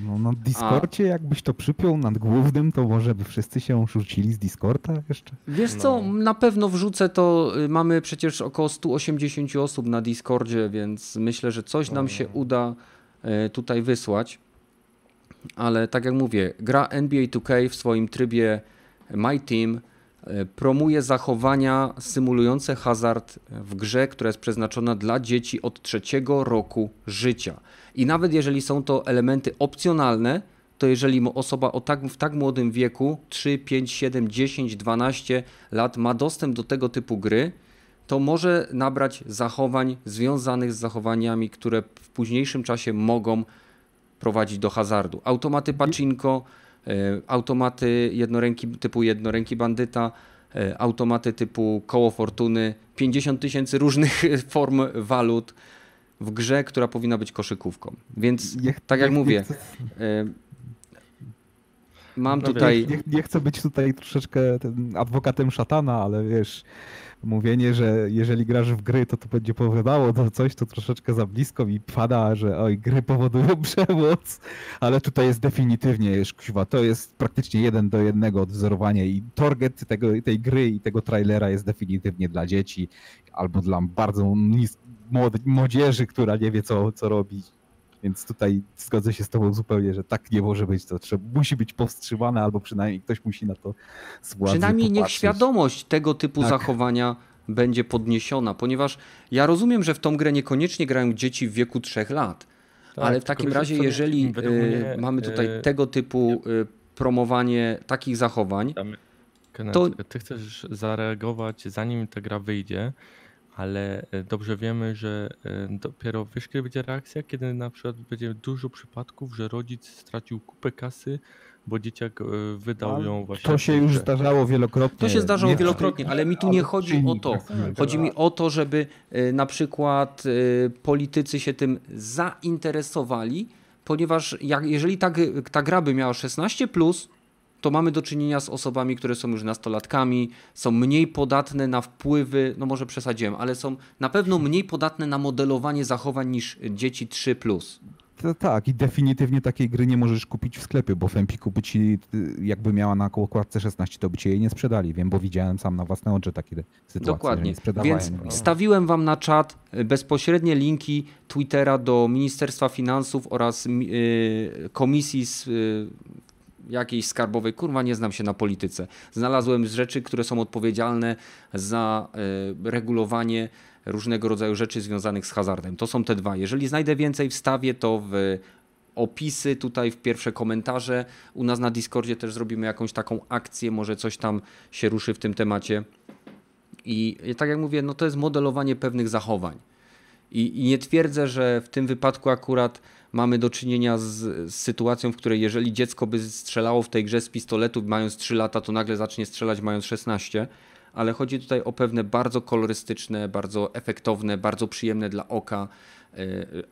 No na Discordzie jakbyś to przypiął nad głównym, to może by wszyscy się rzucili z Discorda jeszcze. Wiesz No. co, na pewno wrzucę to. y, Mamy przecież około 180 osób na Discordzie, więc myślę, że coś nam się uda y, tutaj wysłać. Ale tak jak mówię, gra NBA 2K w swoim trybie My Team promuje zachowania symulujące hazard w grze, która jest przeznaczona dla dzieci od trzeciego roku życia. I nawet jeżeli są to elementy opcjonalne, to jeżeli osoba o tak, w tak młodym wieku, 3, 5, 7, 10, 12 lat, ma dostęp do tego typu gry, to może nabrać zachowań związanych z zachowaniami, które w późniejszym czasie mogą prowadzić do hazardu. Automaty pacinko, e, automaty jednoręki, typu jednoręki bandyta, e, automaty typu koło fortuny, 50 tysięcy różnych form walut w grze, która powinna być koszykówką. Więc Nie- tak jak nie- mówię, Nie chcę, e, mam No tutaj... nie, chcę być tutaj troszeczkę adwokatem szatana, ale wiesz, mówienie, że jeżeli grasz w gry, to to będzie powodowało to coś, to troszeczkę za blisko mi pada, że oj, gry powodują przemoc, ale tutaj jest definitywnie, już kuźwa, to jest praktycznie jeden do jednego odwzorowanie i target tego, tej gry i tego trailera jest definitywnie dla dzieci albo dla bardzo młodzieży, która nie wie co, co robić. Więc tutaj zgodzę się z tobą zupełnie, że tak nie może być. To trzeba, musi być powstrzymane, albo przynajmniej ktoś musi na to z władzy Przynajmniej niech popatrzeć. świadomość tego typu Tak. zachowania będzie podniesiona, ponieważ ja rozumiem, że w tą grę niekoniecznie grają dzieci w wieku 3 lat, Tak, ale w takim razie, jeżeli y, mnie, mamy tutaj y, tego typu y, promowanie takich zachowań, Tam- Kenneth, To- ty chcesz zareagować zanim ta gra wyjdzie, ale e, dobrze wiemy, że e, dopiero wiesz, kiedy będzie reakcja, kiedy na przykład będzie dużo przypadków, że rodzic stracił kupę kasy, bo dzieciak e, wydał ją właśnie. To się już zdarzało wielokrotnie. To się zdarzało Nie- wielokrotnie, ale mi tu nie chodzi o to. taki. Chodzi mi o to, żeby na przykład politycy się tym zainteresowali, ponieważ jak, jeżeli ta, ta gra by miała 16, to mamy do czynienia z osobami, które są już nastolatkami, są mniej podatne na wpływy, no może przesadziłem, ale są na pewno mniej podatne na modelowanie zachowań niż dzieci 3. To, tak, i definitywnie takiej gry nie możesz kupić w sklepie, bo w Empiku by ci, y, jakby miała na okładce 16, to by ci jej nie sprzedali. Wiem, bo widziałem sam na własne oczy takie sytuacje. Dokładnie. Więc No. stawiłem wam na czat y, bezpośrednie linki Twittera do Ministerstwa Finansów oraz y, komisji z, jakiejś skarbowej. Kurwa, nie znam się na polityce. Znalazłem rzeczy, które są odpowiedzialne za y, regulowanie różnego rodzaju rzeczy związanych z hazardem. To są te dwa. Jeżeli znajdę więcej, wstawię to w opisy tutaj w pierwsze komentarze. U nas na Discordzie też zrobimy jakąś taką akcję, może coś tam się ruszy w tym temacie. I tak jak mówię, no to jest modelowanie pewnych zachowań. I, I nie twierdzę, że w tym wypadku akurat mamy do czynienia z, z sytuacją, w której jeżeli dziecko by strzelało w tej grze z pistoletu mając 3 lata, to nagle zacznie strzelać mając 16. Ale chodzi tutaj o pewne bardzo kolorystyczne, bardzo efektowne, bardzo przyjemne dla oka e,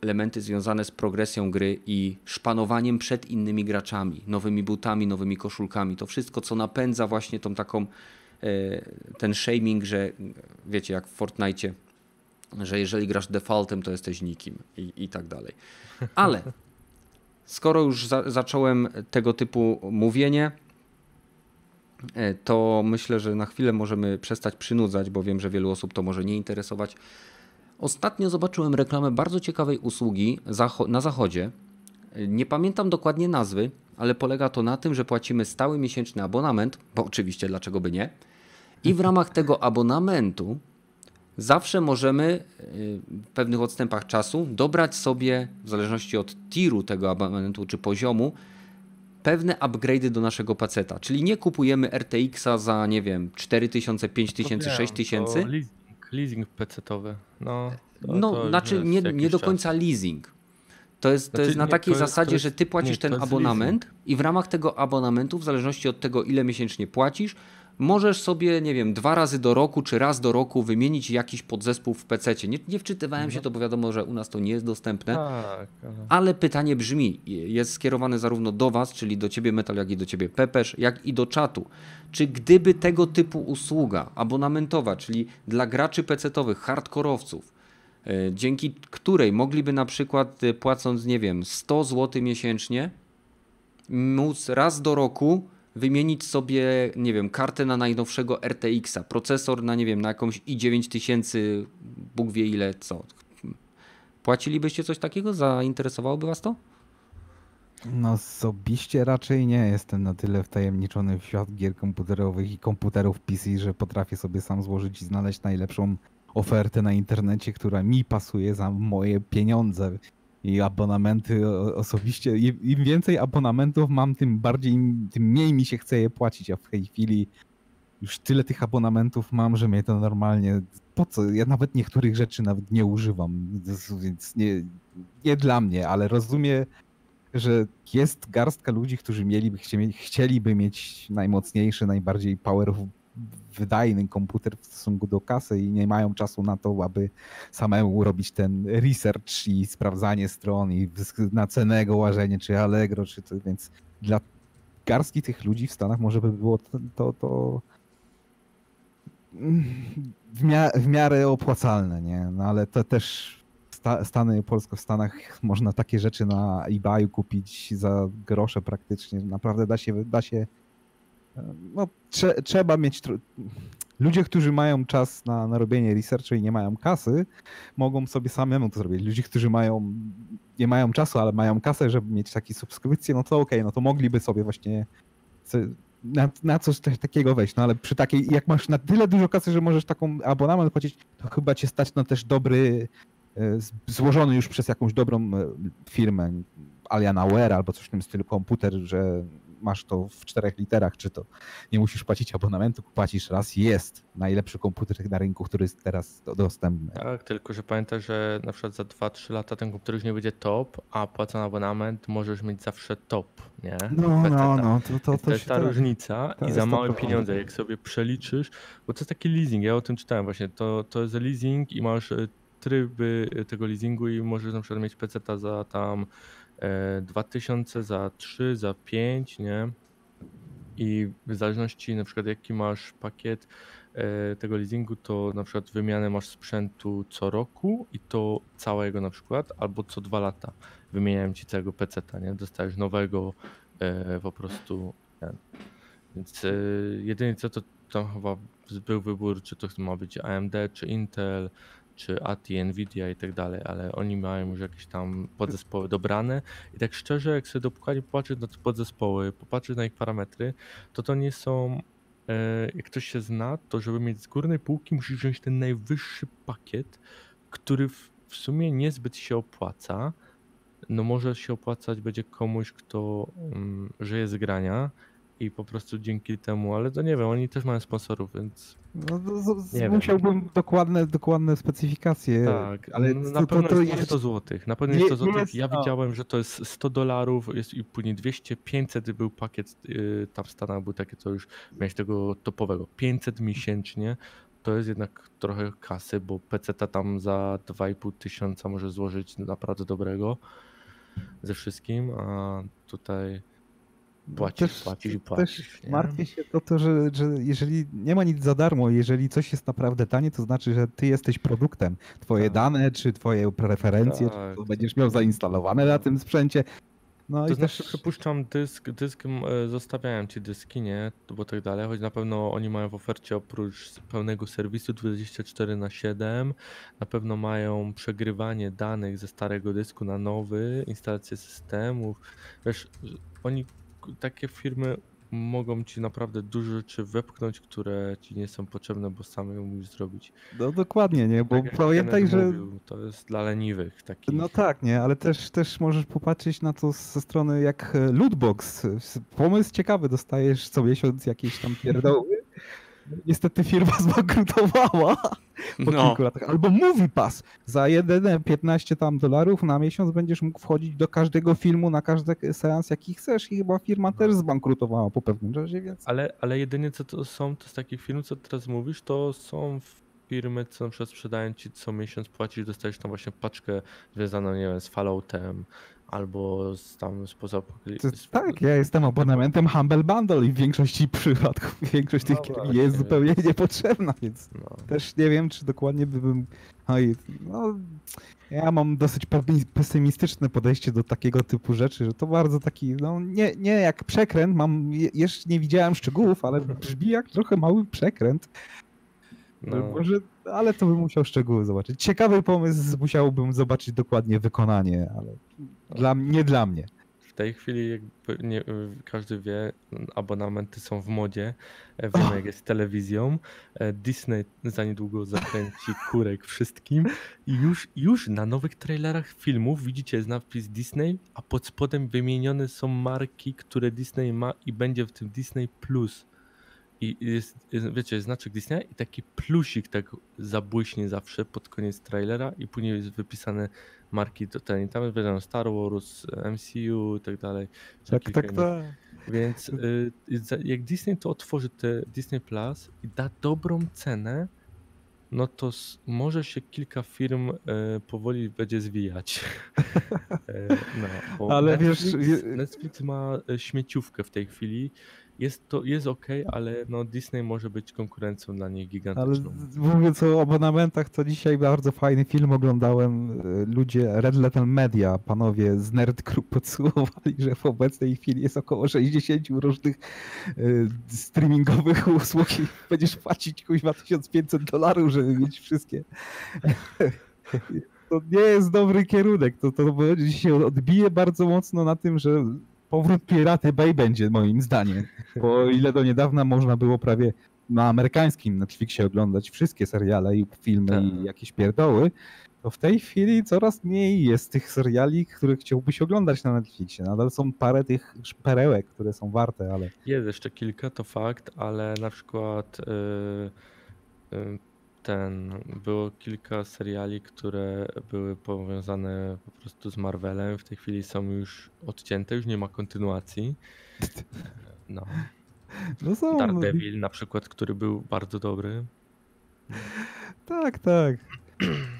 elementy związane z progresją gry i szpanowaniem przed innymi graczami, nowymi butami, nowymi koszulkami. To wszystko, co napędza właśnie tą taką e, ten shaming, że wiecie, jak w Fortnite, że jeżeli grasz defaultem, to jesteś nikim i, i tak dalej. Ale skoro już za, zacząłem tego typu mówienie, e, to myślę, że na chwilę możemy przestać przynudzać, bo wiem, że wielu osób to może nie interesować. Ostatnio zobaczyłem reklamę bardzo ciekawej usługi na zachodzie. E, Nie pamiętam dokładnie nazwy, ale polega to na tym, że płacimy stały miesięczny abonament, bo oczywiście dlaczego by nie. I w ramach tego abonamentu zawsze możemy y, w pewnych odstępach czasu dobrać sobie, w zależności od tiru tego abonamentu czy poziomu, pewne upgrade'y do naszego paceta. Czyli nie kupujemy RTX-a za, nie wiem, 4000, 5000, To wiem, 6000. To leasing, leasing PC-towy. No, to, No, to znaczy nie, nie do czas. końca leasing. To jest, to Znaczy jest na nie, takiej jest- zasadzie, jest- że ty płacisz nie, ten abonament i w ramach tego abonamentu, w zależności od tego, ile miesięcznie płacisz, możesz sobie, nie wiem, dwa razy do roku czy raz do roku wymienić jakiś podzespół w PC. Nie, nie wczytywałem się, to bo wiadomo, że u nas to nie jest dostępne. Tak, ale... Ale pytanie brzmi, jest skierowane zarówno do Was, czyli do Ciebie Metal, jak i do Ciebie Pepesz, jak i do czatu. Czy gdyby tego typu usługa abonamentowa, czyli dla graczy PC-towych, hardkorowców, e, dzięki której mogliby na przykład e, płacąc, nie wiem, 100 zł miesięcznie, móc raz do roku wymienić sobie, nie wiem, kartę na najnowszego RTX-a, procesor na, nie wiem, na jakąś i9000, Bóg wie ile, co. Płacilibyście coś takiego? Zainteresowałoby Was to? No osobiście raczej nie jestem na tyle wtajemniczony w świat gier komputerowych i komputerów PC, że potrafię sobie sam złożyć i znaleźć najlepszą ofertę na internecie, która mi pasuje za moje pieniądze i abonamenty osobiście. Im więcej abonamentów mam, tym bardziej, tym mniej mi się chce je płacić, a w tej chwili już tyle tych abonamentów mam, że mnie to normalnie. Po co? Ja nawet niektórych rzeczy nawet nie używam, więc nie, nie dla mnie, ale rozumiem, że jest garstka ludzi, którzy mieliby, chcieli- chcieliby mieć najmocniejszy, najbardziej power wydajny komputer w stosunku do kasy i nie mają czasu na to, aby samemu robić ten research i sprawdzanie stron i na cenę łażenie, czy Allegro, czy to, więc dla garstki tych ludzi w Stanach może by było to, to, to w, mia- w miarę opłacalne, nie? No ale to też sta- Stany, Polsko w Stanach można takie rzeczy na eBayu kupić za grosze praktycznie. Naprawdę da się, da się no, trze- trzeba mieć ludzie, którzy mają czas na, na robienie researchu i nie mają kasy, mogą sobie samemu to zrobić. Ludzie, którzy mają nie mają czasu, ale mają kasę, żeby mieć takie subskrypcje, no to okej, okay, no to mogliby sobie właśnie na, na coś takiego wejść, no ale przy takiej, jak masz na tyle dużo kasy, że możesz taką abonament płacić, to chyba cię stać na też dobry, e, złożony już przez jakąś dobrą e, firmę, Alienware albo coś w tym stylu komputer, że masz to w czterech literach, czy to nie musisz płacić abonamentu, płacisz raz, jest najlepszy komputer na rynku, który jest teraz dostępny. Tak, tylko że pamiętaj, że na przykład za 2-3 lata ten komputer już nie będzie top, a płacąc abonament możesz mieć zawsze top, nie? No, no, no, to, to, to, to jest ta różnica i za małe pieniądze, jak sobie przeliczysz, bo to jest taki leasing, ja o tym czytałem właśnie, to, to jest leasing i masz e, tryby tego leasingu i możesz na przykład mieć PC za tam 2000 e, za 3, za 5, nie? I w zależności na przykład jaki masz pakiet e, tego leasingu, to na przykład wymianę masz sprzętu co roku i to całego na przykład, albo co dwa lata wymieniałem ci całego PC-ta, nie? Dostajesz nowego e, po prostu. Więc jedynie co to tam chyba był wybór, czy to ma być AMD, czy Intel, czy ATI, Nvidia i tak dalej, ale oni mają już jakieś tam podzespoły dobrane. I tak szczerze, jak sobie dokładnie popatrzeć na te podzespoły, popatrzeć na ich parametry, to to nie są, e, jak ktoś się zna, to żeby mieć z górnej półki musisz wziąć ten najwyższy pakiet, który w, sumie niezbyt się opłaca, no może się opłacać będzie komuś, kto um, żyje z grania, i po prostu dzięki temu, ale to nie wiem, oni też mają sponsorów, więc. No, z, z, musiałbym dokładne, dokładne specyfikacje. Tak, ale no, na to, pewno to, jest 100 złotych. Na pewno jest 100 złotych. Ja widziałem, że to jest 100 dolarów, jest i później 200, 500 był pakiet, yy, tam w Stanach był takie, co już miałeś tego topowego. 500 miesięcznie. To jest jednak trochę kasy, bo PC tam za 2,5 tysiąca może złożyć naprawdę dobrego ze wszystkim, a tutaj Płacisz, też, płacisz i płacisz. Też martwię się o to, że, że jeżeli nie ma nic za darmo, jeżeli coś jest naprawdę tanie, to znaczy, że ty jesteś produktem. Twoje tak. dane, czy twoje preferencje, tak. czy będziesz miał zainstalowane na tym sprzęcie. No to i znaczy, też... przepuszczam dysk, dysk e, zostawiałem ci dyski, nie, bo tak dalej, choć na pewno oni mają w ofercie oprócz pełnego serwisu 24 na 7 na pewno mają przegrywanie danych ze starego dysku na nowy, instalację systemów, wiesz, oni takie firmy mogą ci naprawdę dużo rzeczy wepchnąć, które ci nie są potrzebne, bo sam ją musisz zrobić. No dokładnie, nie? Bo tak pamiętaj, że. Mówił, to jest dla leniwych takich. No tak, nie, ale też, też możesz popatrzeć na to ze strony jak e, lootbox. Pomysł ciekawy, dostajesz co miesiąc jakieś tam pierdoły Niestety firma zbankrutowała po no. kilku latach. Albo MoviePass. Za jedyne 15 tam dolarów na miesiąc będziesz mógł wchodzić do każdego filmu, na każdy seans, jaki chcesz i chyba firma też zbankrutowała po pewnym czasie, więc... Ale, ale jedynie co to są, to z takich firm, co teraz mówisz, to są firmy, co na przykład sprzedają ci co miesiąc płacisz, dostajesz tam właśnie paczkę związaną, nie wiem, z Falloutem, albo z tam spoza... Tak, ja jestem abonamentem Humble Bundle i w większości przypadków większość tych no jest zupełnie niepotrzebna, więc no. też nie wiem, czy dokładnie bym... Oj, no, ja mam dosyć pesymistyczne podejście do takiego typu rzeczy, że to bardzo taki, no nie, nie jak przekręt, mam, jeszcze nie widziałem szczegółów, ale brzmi jak trochę mały przekręt. No. Może, ale to bym musiał szczegóły zobaczyć. Ciekawy pomysł, musiałbym zobaczyć dokładnie wykonanie, ale dla, nie dla mnie. W tej chwili jakby nie, każdy wie, abonamenty są w modzie. E, wiemy jak jest z telewizją. E, Disney za niedługo zakręci kurek wszystkim i już, już na nowych trailerach filmów widzicie jest napis Disney, a pod spodem wymienione są marki, które Disney ma i będzie w tym Disney Plus. I jest, jest, wiecie, znaczek Disneya i taki plusik tak zabłyśnie zawsze pod koniec trailera i później jest wypisane marki ten. Tam jest wiadomo Star Wars, MCU i tak dalej. Tak, tak, tak. Więc y, jak Disney to otworzy te Disney Plus i da dobrą cenę, no to może się kilka firm y, powoli będzie zwijać. E, no, Ale Netflix, wiesz, Netflix ma e, śmieciówkę w tej chwili jest to jest ok, ale no Disney może być konkurencją dla nich gigantyczną. Ale mówiąc o abonamentach, to dzisiaj bardzo fajny film oglądałem. E, ludzie Red Letter Media, panowie z Nerd Group podsumowali, że w obecnej chwili jest około 60 różnych y, streamingowych usług i będziesz płacić kuźwa 1500 dolarów, żeby mieć wszystkie. to nie jest dobry kierunek. To, to się odbije bardzo mocno na tym, że powrót Piraty Bay będzie moim zdaniem. Bo ile do niedawna można było prawie na amerykańskim Netflixie oglądać wszystkie seriale i filmy Tak. i jakieś pierdoły, to w tej chwili coraz mniej jest tych seriali, które chciałbyś oglądać na Netflixie. Nadal są parę tych perełek, które są warte, ale Jest jeszcze kilka, to fakt, ale na przykład y, y, ten, było kilka seriali, które były powiązane po prostu z Marvelem. W tej chwili są już odcięte, już nie ma kontynuacji. No. no są. Daredevil na przykład, który był bardzo dobry. Tak, tak.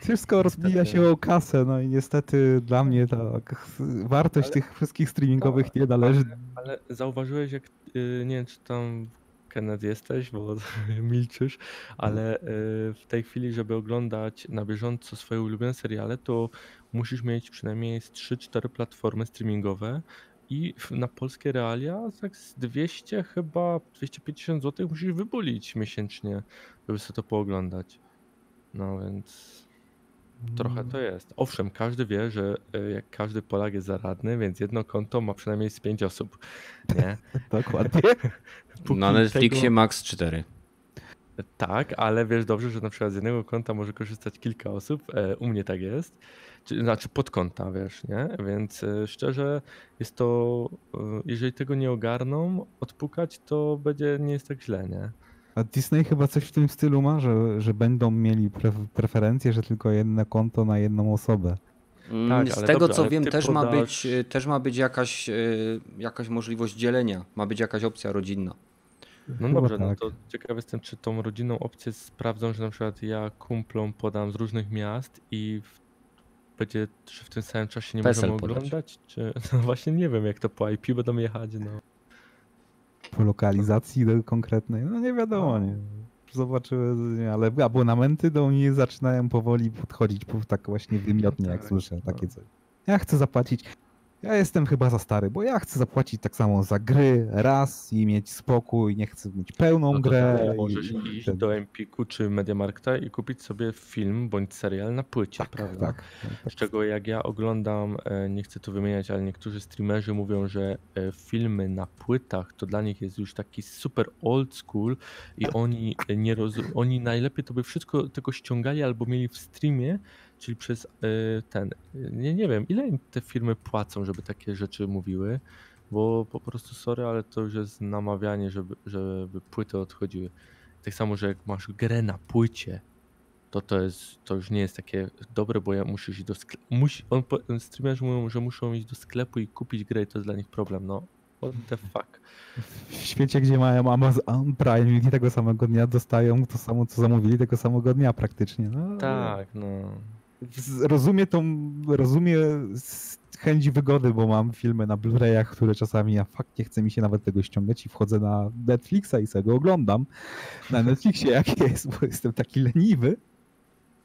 Wszystko rozbija się o kasę, no i niestety dla mnie tak wartość Ale- tych wszystkich streamingowych nie należy. Ale zauważyłeś, jak y, nie wiem, czy tam Kenneth jesteś, bo milczysz, ale y, w tej chwili, żeby oglądać na bieżąco swoje ulubione seriale, to musisz mieć przynajmniej z 3-4 platformy streamingowe i na polskie realia tak z 200 chyba 250 zł musisz wybulić miesięcznie, żeby sobie to pooglądać. No więc trochę to jest. Owszem, każdy wie, że y, jak każdy Polak jest zaradny, więc jedno konto ma przynajmniej z 5 osób. Nie? Dokładnie. Póki Na Netflixie tego- max 4. Tak, ale wiesz dobrze, że na przykład z jednego konta może korzystać kilka osób. E, u mnie tak jest. Czy, znaczy pod konta, wiesz, nie? Więc e, szczerze jest to, e, jeżeli tego nie ogarną, odpukać, to będzie nie jest tak źle, nie? A Disney chyba coś w tym stylu ma, że, że będą mieli pre preferencje, że tylko jedno konto na jedną osobę. Mm, Tak, Z tego dobrze, co wiem, też ma, podasz- być, y, też ma być jakaś, y, jakaś możliwość dzielenia. Ma być jakaś opcja rodzinna. No Chyba dobrze, no tak. to ciekaw jestem, czy tą rodzinną opcję sprawdzą, że na przykład ja kumplom podam z różnych miast i w, będzie, że w tym samym czasie nie PESEL możemy podać. oglądać, czy no właśnie nie wiem, jak to po IP będą jechać, no. Po lokalizacji konkretnej, no nie wiadomo, nie. Zobaczyły, ale abonamenty do mnie zaczynają powoli podchodzić, po tak właśnie wymiotnie, jak Tak, słyszę no. takie coś. Ja chcę zapłacić, ja jestem chyba za stary, bo ja chcę zapłacić tak samo za gry raz i mieć spokój, nie chcę mieć pełną No grę. i- możesz i iść ten- do Empiku czy Mediamarkta i kupić sobie film bądź serial na płycie, Tak, prawda? tak. Z czego jak ja oglądam, e, nie chcę tu wymieniać, ale niektórzy streamerzy mówią, że e, filmy na płytach to dla nich jest już taki super old school i oni nie roz... oni najlepiej to by wszystko tego ściągali albo mieli w streamie, czyli przez e, ten, nie, nie wiem, ile im te firmy płacą, żeby takie rzeczy mówiły, bo po prostu sorry, ale to już jest namawianie, żeby, żeby płyty odchodziły. Tak samo, że jak masz grę na płycie, to to jest, to już nie jest takie dobre, bo ja muszę iść do sklepu. Musi, on, streamerzy mówią, że muszą iść do sklepu i kupić grę i to jest dla nich problem. No, what the fuck. W świecie, gdzie mają Amazon Prime i tego samego dnia dostają to samo, co zamówili, tego samego dnia praktycznie. No, Tak, no. Rozumie tą, rozumie chęć wygody, bo mam filmy na Blu-rayach, które czasami ja fakt nie chce mi się nawet tego ściągać i wchodzę na Netflixa i sobie go oglądam. Na Netflixie jak jest, bo jestem taki leniwy.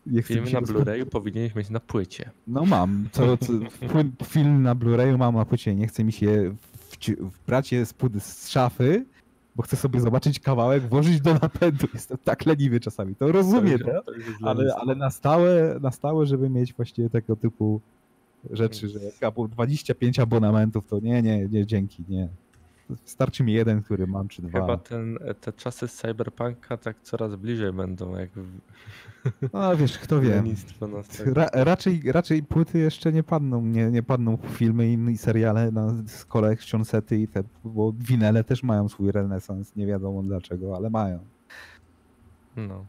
Nie Filmy na Blu-rayu powinieneś mieć na płycie. No mam. Co, co, film na Blu-rayu mam na płycie. Nie chce mi się wci- wbrać je z, z szafy, bo chcę sobie zobaczyć kawałek, włożyć do napędu. Jestem tak leniwy czasami. To rozumiem, to, to ale, ale na, stałe, na stałe, żeby mieć właśnie tego typu rzeczy, że jak albo 25 abonamentów, to nie, nie, nie, dzięki, nie. Starczy mi jeden, który mam, czy dwa. Chyba ten, te czasy z Cyberpunka tak coraz bliżej będą, jak No wiesz, kto wie. Ra, raczej, raczej płyty jeszcze nie padną, nie, nie padną filmy i, i seriale na, z collection sety i te, bo winele też mają swój renesans, nie wiadomo dlaczego, ale mają. No.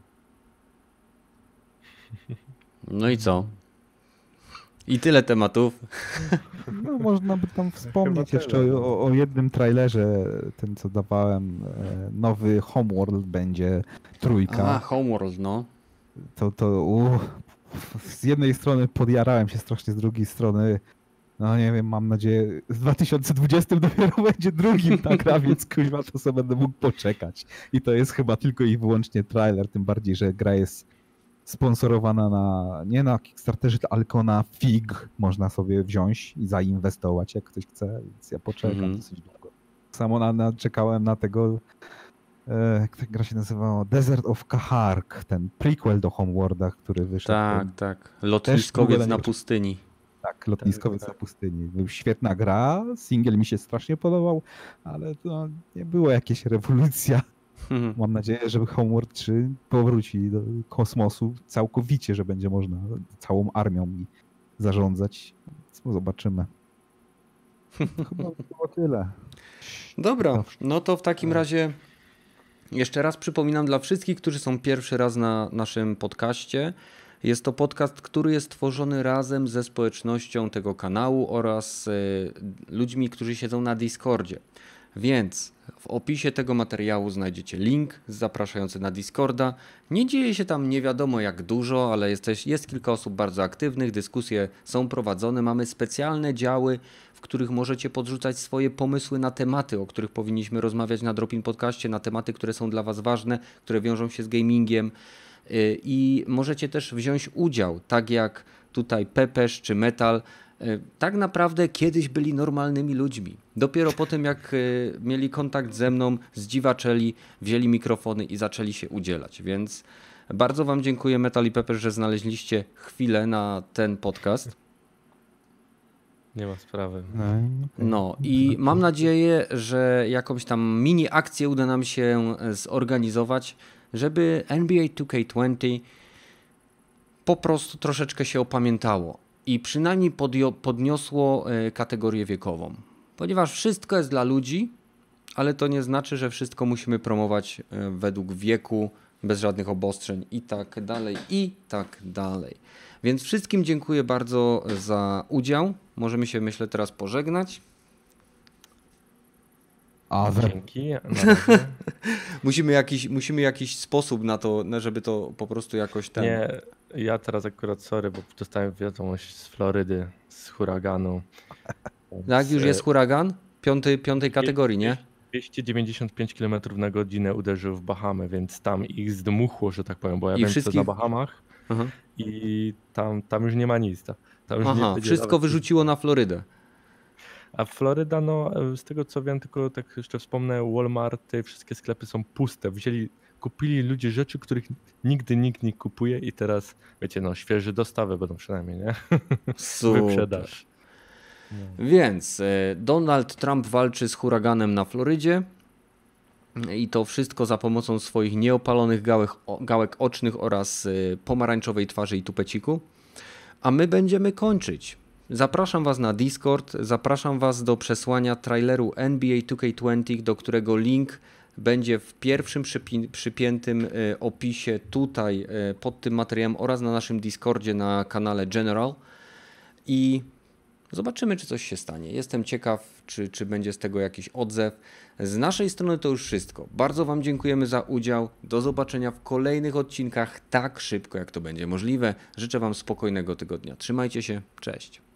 No i co? I tyle tematów. No można by tam wspomnieć jeszcze o, o jednym trailerze, ten co dawałem, e, nowy Homeworld będzie trójka. A, Homeworld, no. To, to u, z jednej strony podjarałem się strasznie, z drugiej strony no nie wiem, mam nadzieję, w 2020 dopiero będzie drugim ta gra, więc kuźwa to sobie będę mógł poczekać. I to jest chyba tylko i wyłącznie trailer, tym bardziej, że gra jest sponsorowana na, nie na Kickstarterze, tylko na FIG można sobie wziąć i zainwestować, jak ktoś chce, więc ja poczekam Mhm. dosyć długo. Samo na, na, czekałem na tego e, jak ta gra się nazywała? Desert of Kahark, ten prequel do Homeworlda, który wyszedł. Tak, Ten- tak. Lotniskowiec na pustyni. Tak, lotniskowiec tak. na pustyni. Był świetna gra, single mi się strasznie podobał, ale to nie była jakaś rewolucja. Mam nadzieję, że Homeworld 3 powróci do kosmosu całkowicie, że będzie można całą armią mi zarządzać. Więc Zobaczymy. Chyba było tyle. Dobra, no to w takim razie jeszcze raz przypominam dla wszystkich, którzy są pierwszy raz na naszym podcaście. Jest to podcast, który jest tworzony razem ze społecznością tego kanału oraz y, ludźmi, którzy siedzą na Discordzie. Więc opisie tego materiału znajdziecie link zapraszający na Discorda. Nie dzieje się tam nie wiadomo jak dużo, ale jest, jest kilka osób bardzo aktywnych, dyskusje są prowadzone. Mamy specjalne działy, w których możecie podrzucać swoje pomysły na tematy, o których powinniśmy rozmawiać na Dropin Podcaście, na tematy, które są dla Was ważne, które wiążą się z gamingiem. Y, I możecie też wziąć udział, tak jak tutaj Pepesz czy Metal. Y, Tak naprawdę kiedyś byli normalnymi ludźmi. Dopiero po tym, jak y, mieli kontakt ze mną, zdziwaczeli, wzięli mikrofony i zaczęli się udzielać. Więc bardzo Wam dziękuję, Metal i Pepesz, że znaleźliście chwilę na ten podcast. Nie ma sprawy. No, i okej. No i mam nadzieję, że jakąś tam mini akcję uda nam się e, zorganizować, żeby NBA 2K20 po prostu troszeczkę się opamiętało i przynajmniej podniosło e, kategorię wiekową. Ponieważ wszystko jest dla ludzi, ale to nie znaczy, że wszystko musimy promować e, według wieku, bez żadnych obostrzeń i tak dalej, i tak dalej. Więc wszystkim dziękuję bardzo za udział. Możemy się, myślę, teraz pożegnać. A we, Dzięki. Musimy jakiś, musimy jakiś sposób na to, żeby to po prostu jakoś ten. Nie, ja teraz akurat sorry, bo dostałem wiadomość z Florydy, z huraganu. Jak już jest huragan? Piąty, piątej kategorii, nie? 295 km na godzinę uderzył w Bahamy, więc tam ich zdmuchło, że tak powiem, bo ja I wiem, wszystkich- na Bahamach Aha, i tam, tam już nie ma nic. Tam, Aha wszystko wyrzuciło na Florydę. A Floryda, no z tego co wiem, tylko tak jeszcze wspomnę, Walmarty, wszystkie sklepy są puste. Wzięli, kupili ludzie rzeczy, których nigdy nikt nie kupuje i teraz, wiecie, no świeże dostawy będą przynajmniej, nie? Super. Wyprzedaż. Więc e, Donald Trump walczy z huraganem na Florydzie. I to wszystko za pomocą swoich nieopalonych gałek, gałek ocznych oraz e, pomarańczowej twarzy i tupeciku. A my będziemy kończyć. Zapraszam Was na Discord, zapraszam Was do przesłania traileru NBA 2K20, do którego link będzie w pierwszym przypi- przypiętym e, opisie tutaj e, pod tym materiałem oraz na naszym Discordzie na kanale General. I Zobaczymy, czy coś się stanie. Jestem ciekaw, czy, czy będzie z tego jakiś odzew. Z naszej strony to już wszystko. Bardzo Wam dziękujemy za udział. Do zobaczenia w kolejnych odcinkach tak szybko, jak to będzie możliwe. Życzę Wam spokojnego tygodnia. Trzymajcie się. Cześć.